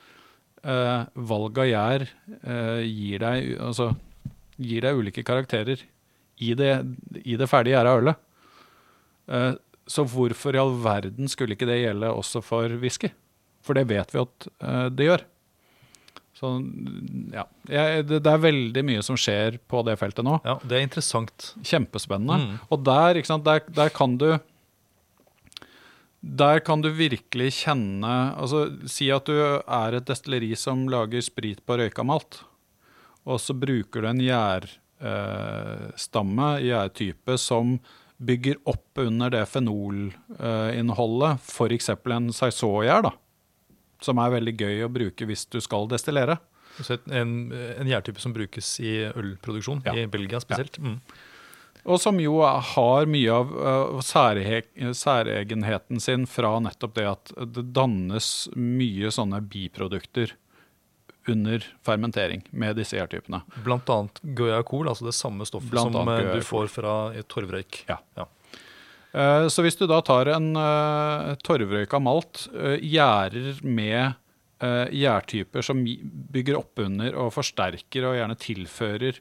uh, valg av gjær eh, gir, deg, altså, gir deg ulike karakterer i det, i det ferdige gjæra ølet. Uh, så hvorfor i all verden skulle ikke det gjelde også for whisky? For det vet vi at uh, det gjør. Så ja, jeg, det, det er veldig mye som skjer på det feltet nå. Ja, Det er interessant. Kjempespennende. Mm. Og der, sant, der, der kan du Der kan du virkelig kjenne altså Si at du er et destilleri som lager sprit på røyka malt, og så bruker du en gjærstamme, gjærtype, som bygger opp under det fenolinnholdet, f.eks. en saison-gjær, som er veldig gøy å bruke hvis du skal destillere. Så en, en gjærtype som brukes i ølproduksjon, Ja. i Belgia spesielt. Mm. Og som jo har mye av uh, særhe særegenheten sin fra nettopp det at det dannes mye sånne biprodukter under fermentering med disse gjærtypene. Blant annet guaiacol, altså det samme stoffet Blant som eh, du får fra et torvrøyk. Ja. Ja. Uh, Så hvis du da tar en uh, torvrøyka malt, gjærer med gjærtyper som bygger oppunder og forsterker og gjerne tilfører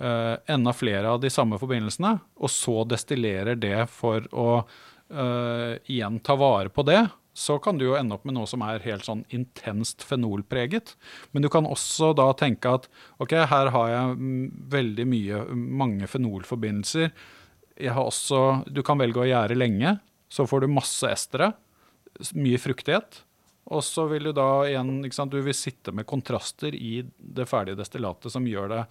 uh, enda flere av de samme forbindelsene, og så destillerer det for å uh, igjen ta vare på det, så kan du jo ende opp med noe som er helt sånn intenst fenolpreget. Men du kan også da tenke at ok, her har jeg mm, veldig mye, mange fenolforbindelser. Jeg har også, du kan velge å gjære lenge, så får du masse estere, mye fruktighet. Og så vil du da igjen, du vil sitte med kontraster i det ferdige destillatet som gjør det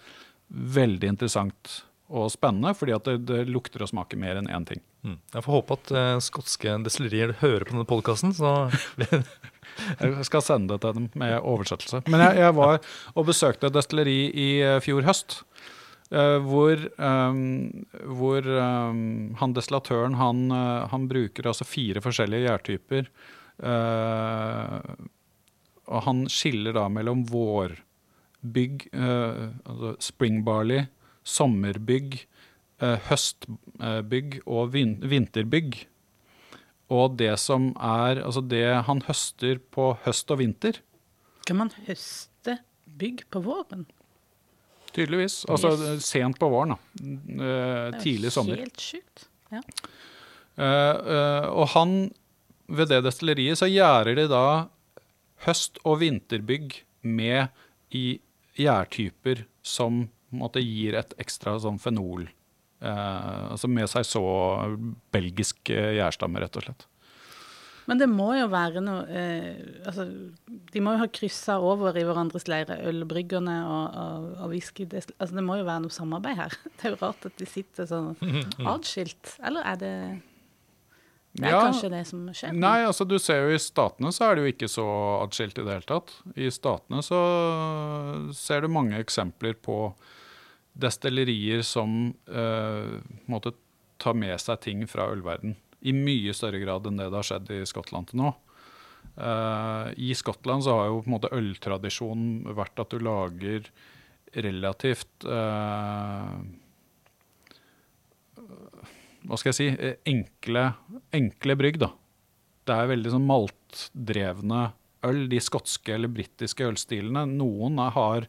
veldig interessant og spennende, fordi at det, det lukter og smaker mer enn én ting. Mm. Jeg får håpe at eh, skotske destillerier hører på denne podkasten. Så Jeg skal sende det til dem med oversettelse. Men jeg, jeg var og besøkte et destilleri i eh, fjor høst. Uh, hvor um, hvor um, han destillatøren han, han bruker altså fire forskjellige gjærtyper. Uh, og han skiller da mellom vårbygg, eh, altså spring barley, sommerbygg, eh, høstbygg og vin vinterbygg. Og det som er Altså det han høster på høst og vinter, Kan man høste bygg på våren? tydeligvis. Altså Yes. sent på våren, da. Eh, tidlig sommer. Helt sjukt. Ja. Eh, eh, og han, ved det destilleriet, så gjærer de da høst- og vinterbygg med i gjærtyper som på måte gir et ekstra sånn fenol. Eh, altså med seg så belgisk eh, gjærstamme, rett og slett. Men det må jo være noe eh, Altså, de må jo ha kryssa over i hverandres leire, ølbryggerne og, og, og whisky. Det, altså, det må jo være noe samarbeid her. Det er jo rart at de sitter sånn atskilt. Eller er det Det er Ja. kanskje det som skjer? Nei, altså du ser jo i Statene så er det jo ikke så atskilt i det hele tatt. I Statene så ser du mange eksempler på destillerier som eh, måtte ta med seg ting fra ølverden. I mye større grad enn det det har skjedd i Skottland til nå. Eh, I Skottland så har jo på en måte øltradisjonen vært at du lager relativt eh, hva skal jeg si, eh, enkle, enkle brygg, da. Det er veldig sånn maltdrevne øl, de skotske eller britiske ølstilene. Noen er, har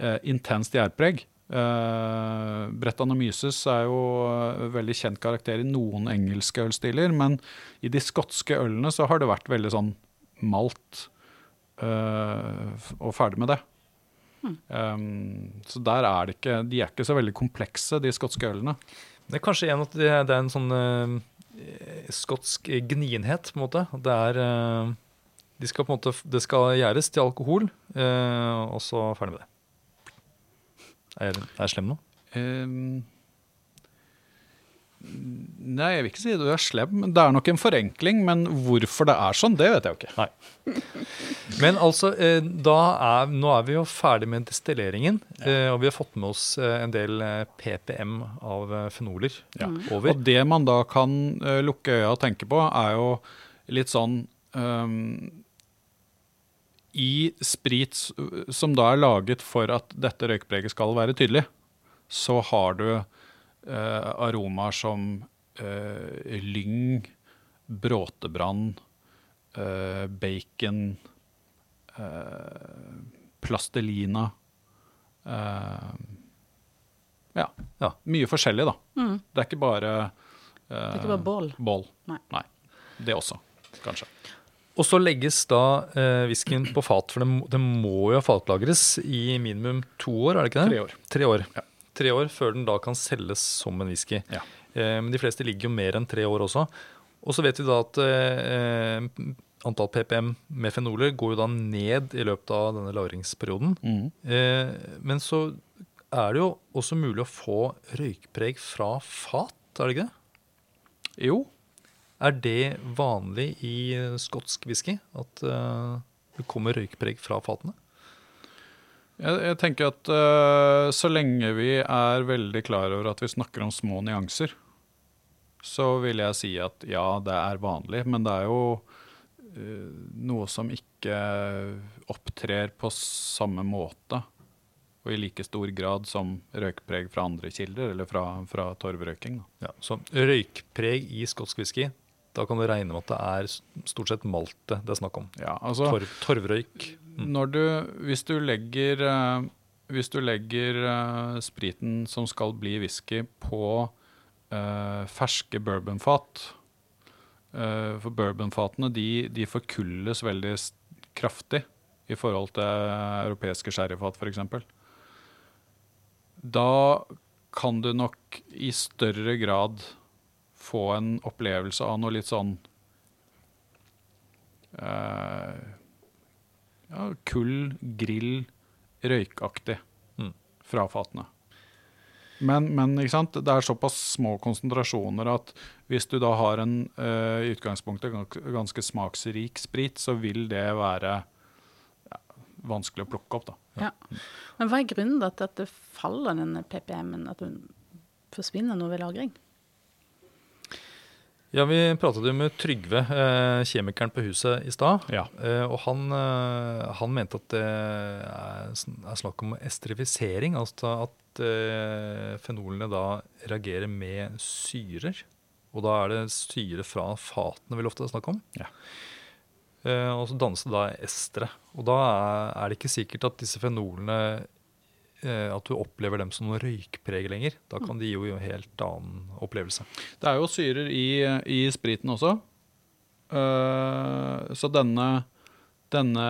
eh, intenst gjærpreg. Eh, Myses er jo eh, veldig kjent karakter i noen engelske ølstiler, men i de skotske ølene så har det vært veldig sånn malt eh, og ferdig med det. Um, så der er det ikke De er ikke så veldig komplekse, de skotske ølene. Det er kanskje en at det, er en sånn eh, skotsk gnienhet, på en måte. Det er eh, de skal på en måte, Det skal gjæres til alkohol, eh, og så ferdig med det. Er, er jeg slem nå? Ehm, nei, jeg vil ikke si du er slem. Det er nok en forenkling, men hvorfor det er sånn, det vet jeg jo ikke. Nei. Men altså, eh, da er, nå er vi jo ferdig med destilleringen, Ja. og vi har fått med oss eh, en del eh, PPM av fenoler fenoler over. Og det man da kan eh, lukke øya og tenke på, er jo litt sånn um, I sprit som da er laget for at dette røykpreget skal være tydelig, så har du eh, aromaer som eh, lyng, bråtebrann, eh, bacon, eh, plastelina eh, ja. Ja. Mye forskjellig, da. Mm. Det er ikke bare eh, Det er ikke bare bål. bål. Nei. Det også, kanskje. Og så legges da eh, whiskyen på fat, for det, det må jo fatlagres i minimum to år, er det ikke det? Tre år. Tre år. Ja. Tre år før den da kan selges som en whisky. Ja. Eh, men de fleste ligger jo mer enn tre år også. Og så vet vi da at eh, antall ppm med fenoler går jo da ned i løpet av denne lagringsperioden. Mm. Eh, men så er det jo også mulig å få røykpreg fra fat, er det ikke det? Jo, Er det vanlig i eh, skotsk whisky at eh, det kommer røykpreg fra fatene? Jeg, jeg tenker at uh, så lenge vi er veldig klar over at vi snakker om små nyanser, så vil jeg si at ja, det er vanlig, men det er jo uh, noe som ikke opptrer på samme måte og i like stor grad som røykpreg fra andre kilder, eller fra, fra torvrøyking. Ja, så røykpreg i skotsk whisky, da kan du regne med at det er stort sett maltet det er snakk om. Ja, altså, Torv, torvrøyk. Når du, hvis du legger, eh, hvis du legger eh, spriten som skal bli whisky på eh, ferske bourbonfat For bourbonfatene de, de forkulles veldig kraftig i forhold til europeiske sherryfat f.eks. Da kan du nok i større grad få en opplevelse av noe litt sånn ja, kull, grill, røykaktig Mm. fra fatene. Men, men ikke sant? det er såpass små konsentrasjoner at hvis du da har en utgangspunkt i utgangspunktet ganske smaksrik sprit, så vil det være ja, vanskelig å plukke opp. da. Ja. Men hva er grunnen til at det faller, denne PPM-en? At den forsvinner nå ved lagring? Ja, Vi pratet jo med Trygve, eh, kjemikeren på huset, i stad. Ja. Eh, og han, eh, han mente at det er, sn- snakk om esterifisering. Altså at fenolene da reagerer med syrer. Og da er det syre fra fatene vi ofte snakker om. Ja. Eh, og så dannes det da estere. Og da er, er det ikke sikkert at disse fenolene At du opplever dem som noe røykpreg lenger. Da kan de gi jo en helt annen opplevelse. Det er jo syrer i, i spriten også. Uh, så denne, denne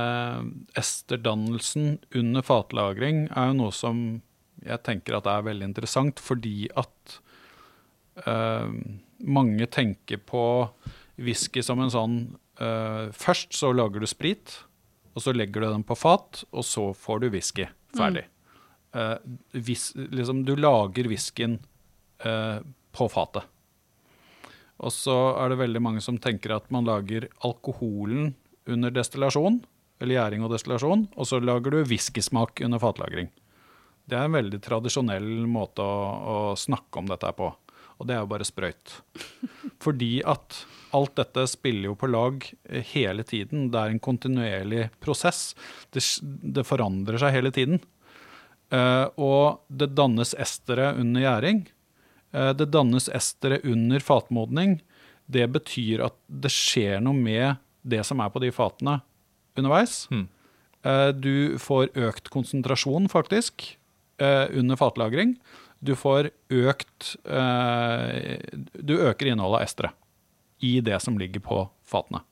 esterdannelsen under fatlagring er jo noe som jeg tenker at er veldig interessant, fordi at uh, mange tenker på whisky som en sånn uh, Først så lager du sprit, og så legger du den på fat, og så får du whisky. Ferdig. Eh, vis, liksom, du lager whiskyen eh, på fatet. Og så er det veldig mange som tenker at man lager alkoholen under destillasjon, eller gjæring og destillasjon, og så lager du whiskysmak under fatlagring. Det er en veldig tradisjonell måte å, å snakke om dette på. Og det er jo bare sprøyt. Fordi at alt dette spiller jo på lag eh, hele tiden. Det er en kontinuerlig prosess. Det, det forandrer seg hele tiden. Eh, og det dannes estere under gjæring. Eh, det dannes estere under fatmodning. Det betyr at det skjer noe med det som er på de fatene underveis. Mm. Du får økt konsentrasjon, faktisk, under fatlagring. Du får økt Du øker innholdet av estere i det som ligger på fatene.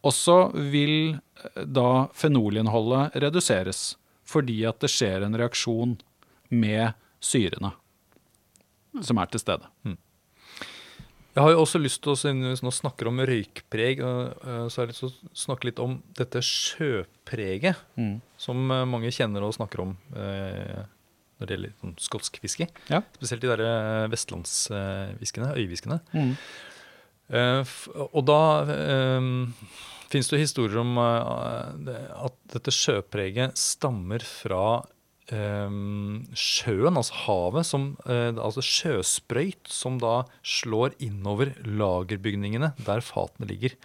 Og så vil da fenolinnholdet reduseres, fordi at det skjer en reaksjon med syrene som er til stede. Jeg har jo også lyst til å, siden vi nå snakker om røykpreg, øh, så har jeg lyst til å snakke litt om dette sjøpreget, som øh, mange kjenner og snakker om øh, når det gjelder sånn skotsk fiske. Ja. Spesielt de der vestlandsfiskene, øyfiskene. Eh, og da fins det historier om eh, at dette sjøpreget stammer fra um, sjøen, altså havet, som, eh, altså sjøsprøyt, som da slår innover lagerbygningene der fatene ligger.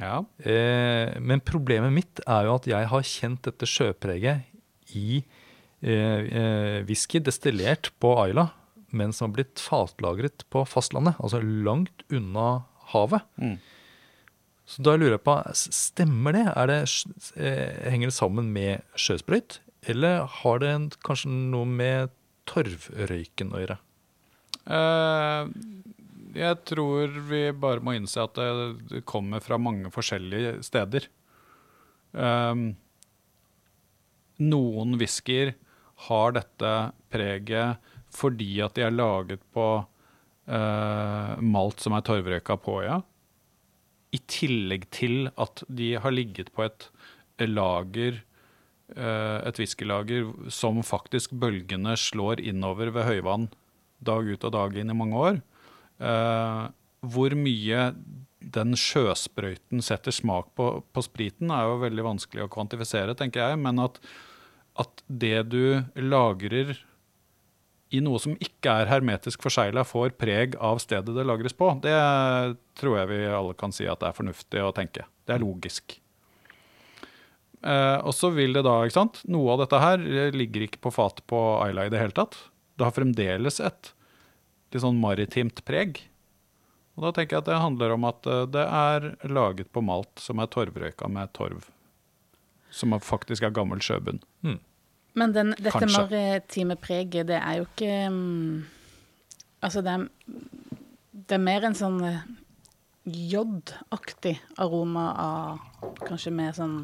Ja. Eh, men problemet mitt er jo at jeg har kjent dette sjøpreget i eh, eh, whisky destillert på Ayla, men som har blitt fatlagret på fastlandet, altså langt unna havet. Mm. Så da lurer jeg på, stemmer det? Det eh, henger det sammen med sjøsprøyt, eller har det en, kanskje noe med torvrøyken å gjøre? Eh, jeg tror vi bare må innse at det, kommer fra mange forskjellige steder. Um, noen whiskyer har dette preget fordi at de er laget på eh, malt som er torvrøyka på, ja. I tillegg til at de har ligget på et lager eh, et whiskylager som faktisk bølgene slår innover ved høyvann dag ut og dag inn i mange år. Eh, hvor mye den sjøsprøyten setter smak på, på spriten, er jo veldig vanskelig å kvantifisere, tenker jeg. Men at, at det du lagrer i noe som ikke er hermetisk forsegla, får preg av stedet det lagres på, det tror jeg vi alle kan si at det er fornuftig å tenke. Det er logisk. Eh, og så vil det da, ikke sant Noe av dette her eh, ligger ikke på fat på Ayla i det hele tatt. Det har fremdeles et litt sånn maritimt preg. Og da tenker jeg at det handler om at eh, det er laget på malt som er torvrøyka med torv. Som faktisk er gammel sjøbunn. Men den, dette Kanskje. maritime preget, det er jo ikke mm, Altså, det er, det er mer en sånn eh, jodaktig aroma av kanskje mer sånn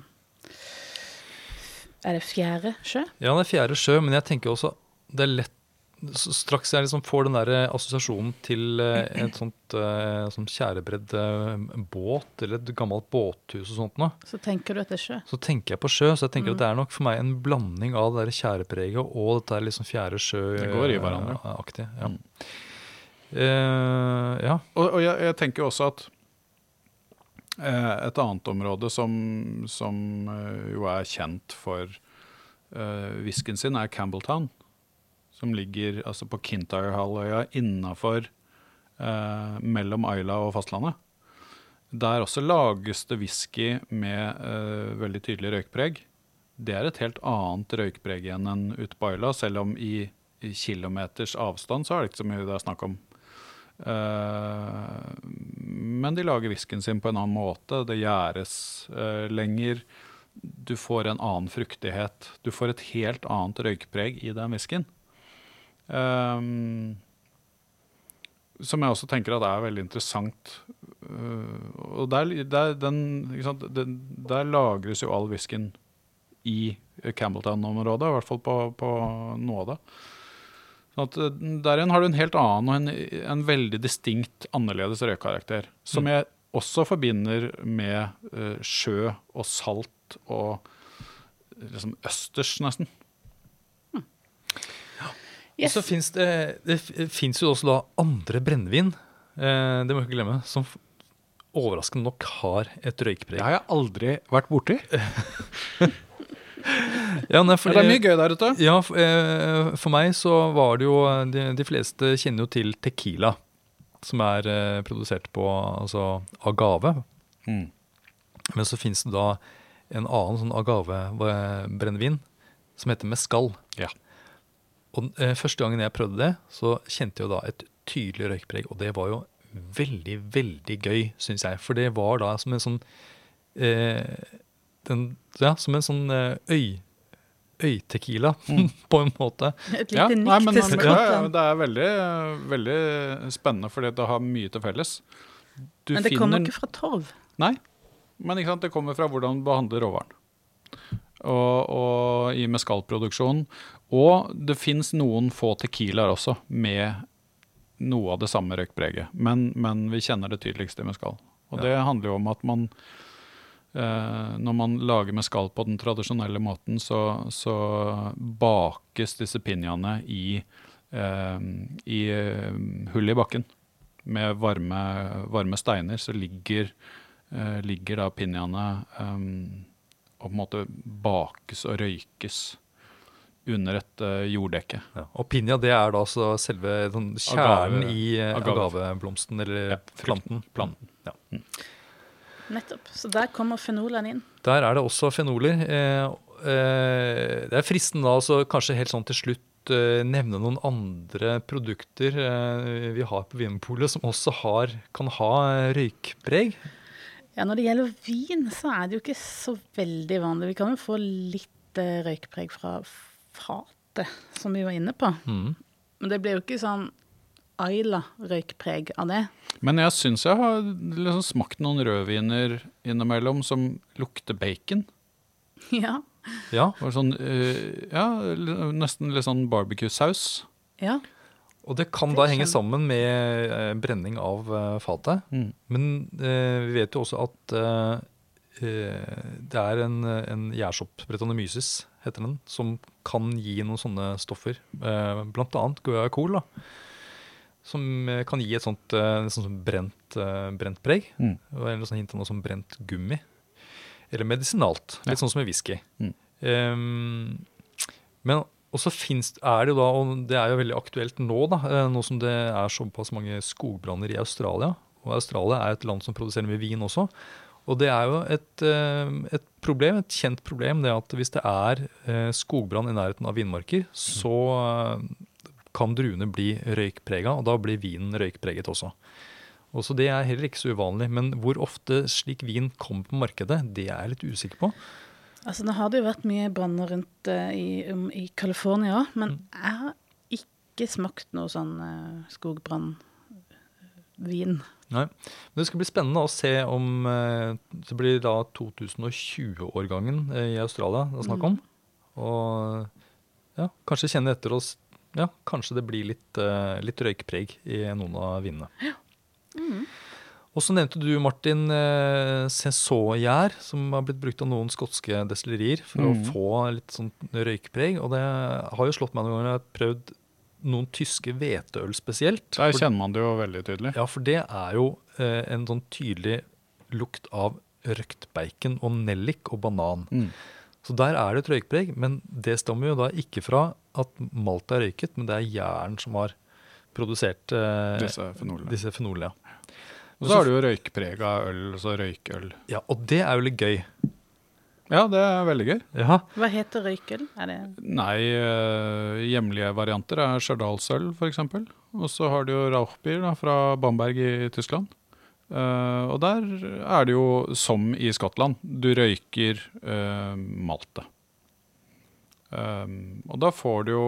Er det fjerde sjø? Ja, det er fjerde sjø, men jeg tenker også det er lett straks jeg liksom får den der eh, assosiasjonen til eh, et sånt eh, sånn tjærebredd båt, eller et gammelt båthus og sånt noe, Så tenker du at det er sjø. så tenker jeg på sjø. Så jeg tenker Mm. at det er nok for meg en blanding av det tjærepreget og dette er liksom fjerde sjø Det går i hverandre. aktig, Ja. Mm. Uh, ja. Og, og jeg, jeg tenker også at eh, et annet område som, som jo er kjent for uh, whiskyen sin, er Campbelltown. Som ligger altså på Kintyre-halvøya innafor eh, mellom Ayla og fastlandet. Der også lages det whisky med eh, veldig tydelig røykpreg. Det er et helt annet røykpreg igjen enn ute på Ayla, selv om i, i kilometers avstand så er det ikke så mye det er snakk om. Eh, men de lager whiskyen sin på en annen måte. Det gjæres eh, lenger. Du får en annen fruktighet. Du får et helt annet røykpreg i den whiskyen. Um, som jeg også tenker at er veldig interessant. Uh, og der, der, den, den, der lagres jo all whiskyen i Campbelltown-området, i hvert fall på, på noe av det. Sånn at uh, Der igjen har du en helt annen og en, en veldig distinkt annerledes røykkarakter. Som Mm. jeg også forbinder med uh, sjø og salt og liksom østers, nesten. Og så fins det Det jo også da andre brennevin, eh, det må vi ikke glemme, som overraskende nok har et røykpreg. Det har jeg aldri vært borti. Ja, nei, for, det er mye gøy der ute. Ja, for, eh, for meg så var det jo De, de fleste kjenner jo til Tequila, som er eh, produsert på altså agave. Mm. Men så fins det da en annen sånn agavebrennevin som heter mescal. Ja. Og eh, første gangen jeg prøvde det, så kjente jeg jo da et tydelig røykpreg, og det var jo veldig, veldig gøy, syns jeg. For det var da som en sånn eh, den, Ja, som en sånn eh, øy øytequila, på en måte. Et Ja, lite nei, nikk men, til ja, ja, det er veldig, veldig spennende, fordi det har mye til felles. Du Men det kommer ikke fra torv. Nei, men ikke sant, det kommer fra hvordan du behandler råvaren. Og, og i mescalproduksjonen. Og det fins noen få tequilaer også med noe av det samme røykpreget. Men, men vi kjenner det tydeligst i mescal. Og det handler jo om at man eh, Når man lager mescal på den tradisjonelle måten, så, så bakes disse pinjaene i, eh, i eh, hull i bakken. Med varme, varme steiner så ligger, eh, ligger da pinjaene um, og på en måte bakes og røykes under et eh, jorddekke. Ja. Og pinja det er da altså selve sånn, kjernen Agave- i eh, agaveblomsten, eller Ja, planten. planten. Ja. Nettopp. Så der kommer fenolene inn. Der er det også fenoler. Eh, eh, det er fristende da altså kanskje helt sånn til slutt eh, nevne noen andre produkter vi har på Vinmonopolet som også har, kan ha røykpreg. Ja, Når det gjelder vin, så er det jo ikke så veldig vanlig. Vi kan jo få litt røykpreg fra fatet, som vi var inne på. Mm. Men det blir jo ikke sånn Ayla-røykpreg av det. Men jeg syns jeg har liksom smakt noen rødviner innimellom som lukter bacon. Ja. Ja, sånn, eh, ja, nesten litt sånn barbecue-saus. ja. og det kan Det da henge sammen med eh, brenning av eh, fatet. Mm. Men eh, vi vet jo også at eh, eh, det er en, en gjærsopp, bretonomyces heter den, som kan gi noen sånne stoffer. Eh, blant annet guacol, da. Som eh, kan gi et sånt sånn brent, eh, brent preg. Mm. Eller sånn hint av noe som brent gummi. Eller medisinalt. Litt Ja. sånn som med whisky. Mm. Ehm, men også finnes, er det jo da, og det er jo veldig aktuelt nå, da, nå som det er såpass mange skogbranner i Australia. Og Australia er et land som produserer mye vin også. Og det er jo et, eh, et problem, et kjent problem, det at hvis det er eh, skogbrann i nærheten av vinmarker, så eh, kan druene bli røykprega, og da blir vinen røykpreget også. Og så Det er heller ikke så uvanlig, men hvor ofte slik vin kommer på markedet, det er jeg litt usikker på. Altså, Nå har det jo vært mye branner rundt uh, i, um, i California òg, men jeg har ikke smakt noe sånn uh, skogbrannvin. Nei. Men det skal bli spennende å se om eh, Det blir da 2020-årgangen eh, i Australia det er snakk om. Og ja, kanskje kjenne etter oss ja, kanskje det blir litt, eh, litt røykpreg i noen av vinene. Og så nevnte du, Martin, uh, som har blitt brukt av noen skotske destillerier for mm. å få litt sånn røykpreg. Og det har jo slått meg noen ganger. Jeg har prøvd noen tyske hveteøl spesielt. Der For- kjenner man det jo veldig tydelig. Ja, for det er jo eh, en sånn tydelig lukt av røkt bacon og nellik og banan. Mm. Så der er det et røykpreg, men det stammer jo da ikke fra at malt er røyket, men det er jern som har produsert eh, Disse fenolene. disse fenolene. Ja. Og så har du jo røykprega øl, altså røykøl. ja, og det er jo litt gøy. Ja, det er veldig gøy. Ja, Hva heter røykel? Er det Nei, eh, hjemlige varianter er Stjørdalsøl f.eks. Og så har du jo Rauchbier da, fra Bamberg i Tyskland. Eh, og der er det jo som i Skottland. Du røyker uh, maltet. Um, og da får du jo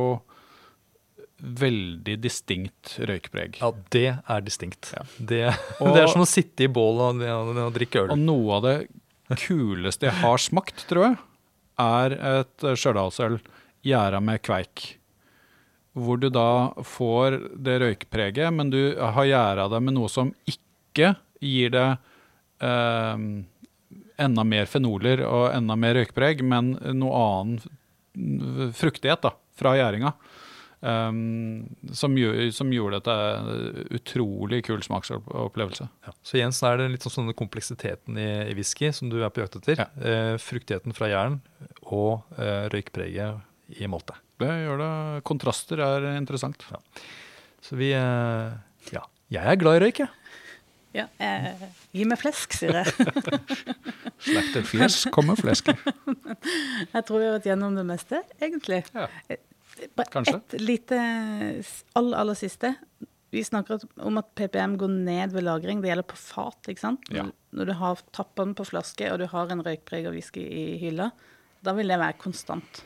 veldig distinkt røykpreg. ja det er distinkt. Ja. Det, Og- det er som å sitte i bål og, og, og drikke øl. Og noe av det kuleste jeg har smakt, tror jeg, er et Stjørdalsøl gjæra med kveik. Hvor du da får det røykpreget, men du har gjæra det med noe som ikke gir det eh, enda mer fenoler og enda mer røykpreg, men noe annen fruktighet da, fra gjæringa. Um, som, gjør, som gjorde det til en utrolig kul smaksopplevelse. Ja. Så igjen så er det litt sånn kompleksiteten i, i whisky som du er på jakt etter. Ja. Eh, fruktigheten fra jern og eh, røykpreget i maltet. Det gjør det. Kontraster er interessant. Så vi eh, Ja. Jeg er glad i røyk, jeg. Ja, eh, gi meg flesk, sier jeg. Slakter flesk, kommer flesket. Jeg tror vi har vært gjennom det meste, egentlig. Ja. Bare Kanskje. ett lite s- aller, siste. Vi snakker om at PPM går ned ved lagring. Det gjelder på fat. ikke sant? Ja. Når du har tapper den på flaske, og du har en røykprega whisky i hylla, da vil det være konstant.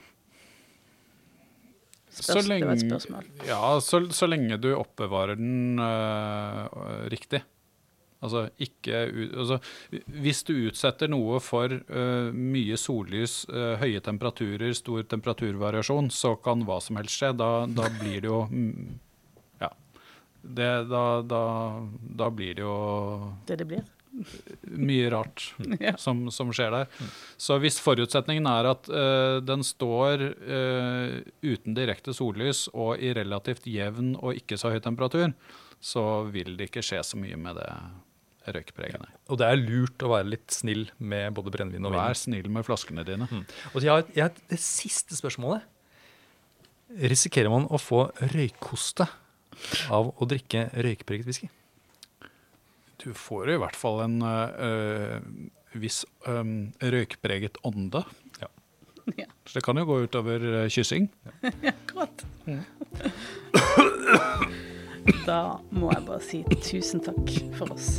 Spørs, det var et spørsmål. ja, så, så lenge du oppbevarer den øh, riktig. Altså ikke altså, Hvis du utsetter noe for uh, mye sollys, uh, høye temperaturer, stor temperaturvariasjon, så kan hva som helst skje. Da, da blir det jo mm, Ja. Det, da, da, da blir det jo Det det blir. mye rart Ja. som, som skjer der. Så hvis forutsetningen er at uh, den står uten direkte sollys og i relativt jevn og ikke så høy temperatur, så vil det ikke skje så mye med det røykpregene. Og det er lurt å være litt snill med både brennevin og Vær snill med flaskene dine. Og jeg har, jeg har det siste spørsmålet. Risikerer man å få røykhoste av å drikke røykpreget whisky? Du får i hvert fall en øh, viss øh, røykpreget ånde. Ja. Ja, Så det kan jo gå utover øh, kyssing. akkurat. Da må jeg bare si tusen takk for oss.